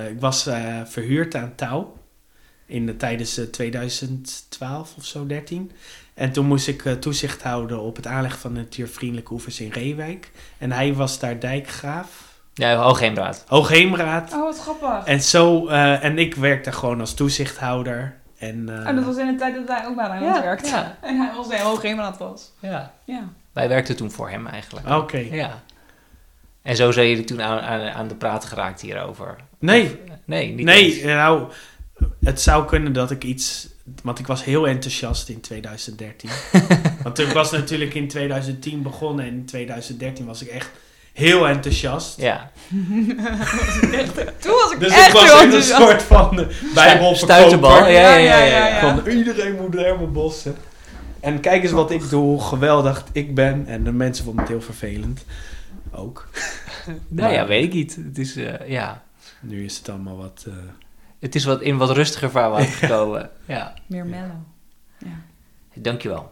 ik was eh, verhuurd aan Touw. In de, tijdens eh, 2012 of zo, 13. En toen moest ik eh, toezicht houden op het aanleggen van de natuurvriendelijke oevers in Reewijk. En hij was daar dijkgraaf. Ja, Hoogheemraad. Hoogheemraad. Oh, wat grappig. En zo, eh, en ik werkte gewoon als toezichthouder. En, eh, Oh, dat was in de tijd dat wij ook bij Rijnmond Ja, werkten. ja. *laughs* En hij was heel hoog iemand was. Ja. Ja. Wij werkten toen voor hem eigenlijk. Oké. Ja. En zo zijn jullie toen aan, aan, aan de praat geraakt hierover? Nee. Of- nee, niet Nee, eens. nou, het zou kunnen dat ik iets... Want ik was heel enthousiast in 2013. *laughs* want ik was natuurlijk in 2010 begonnen en in 2013 was ik echt heel enthousiast. Ja. Toen was ik Dus echt ik was heel in een soort van uh, bijbelverkoper. Ja, ja, ja. ja, Ja, ja, ja. Van iedereen moet Herman Bossen. En kijk eens wat ik doe, hoe geweldig ik ben. En de mensen vonden het heel vervelend. Ook. *laughs* Nou ja, weet ik niet. Het is, eh, ja. Nu is het allemaal wat... eh, het is wat in wat rustiger vaarwater *laughs* gekomen. ja. Meer mellow. Dankjewel.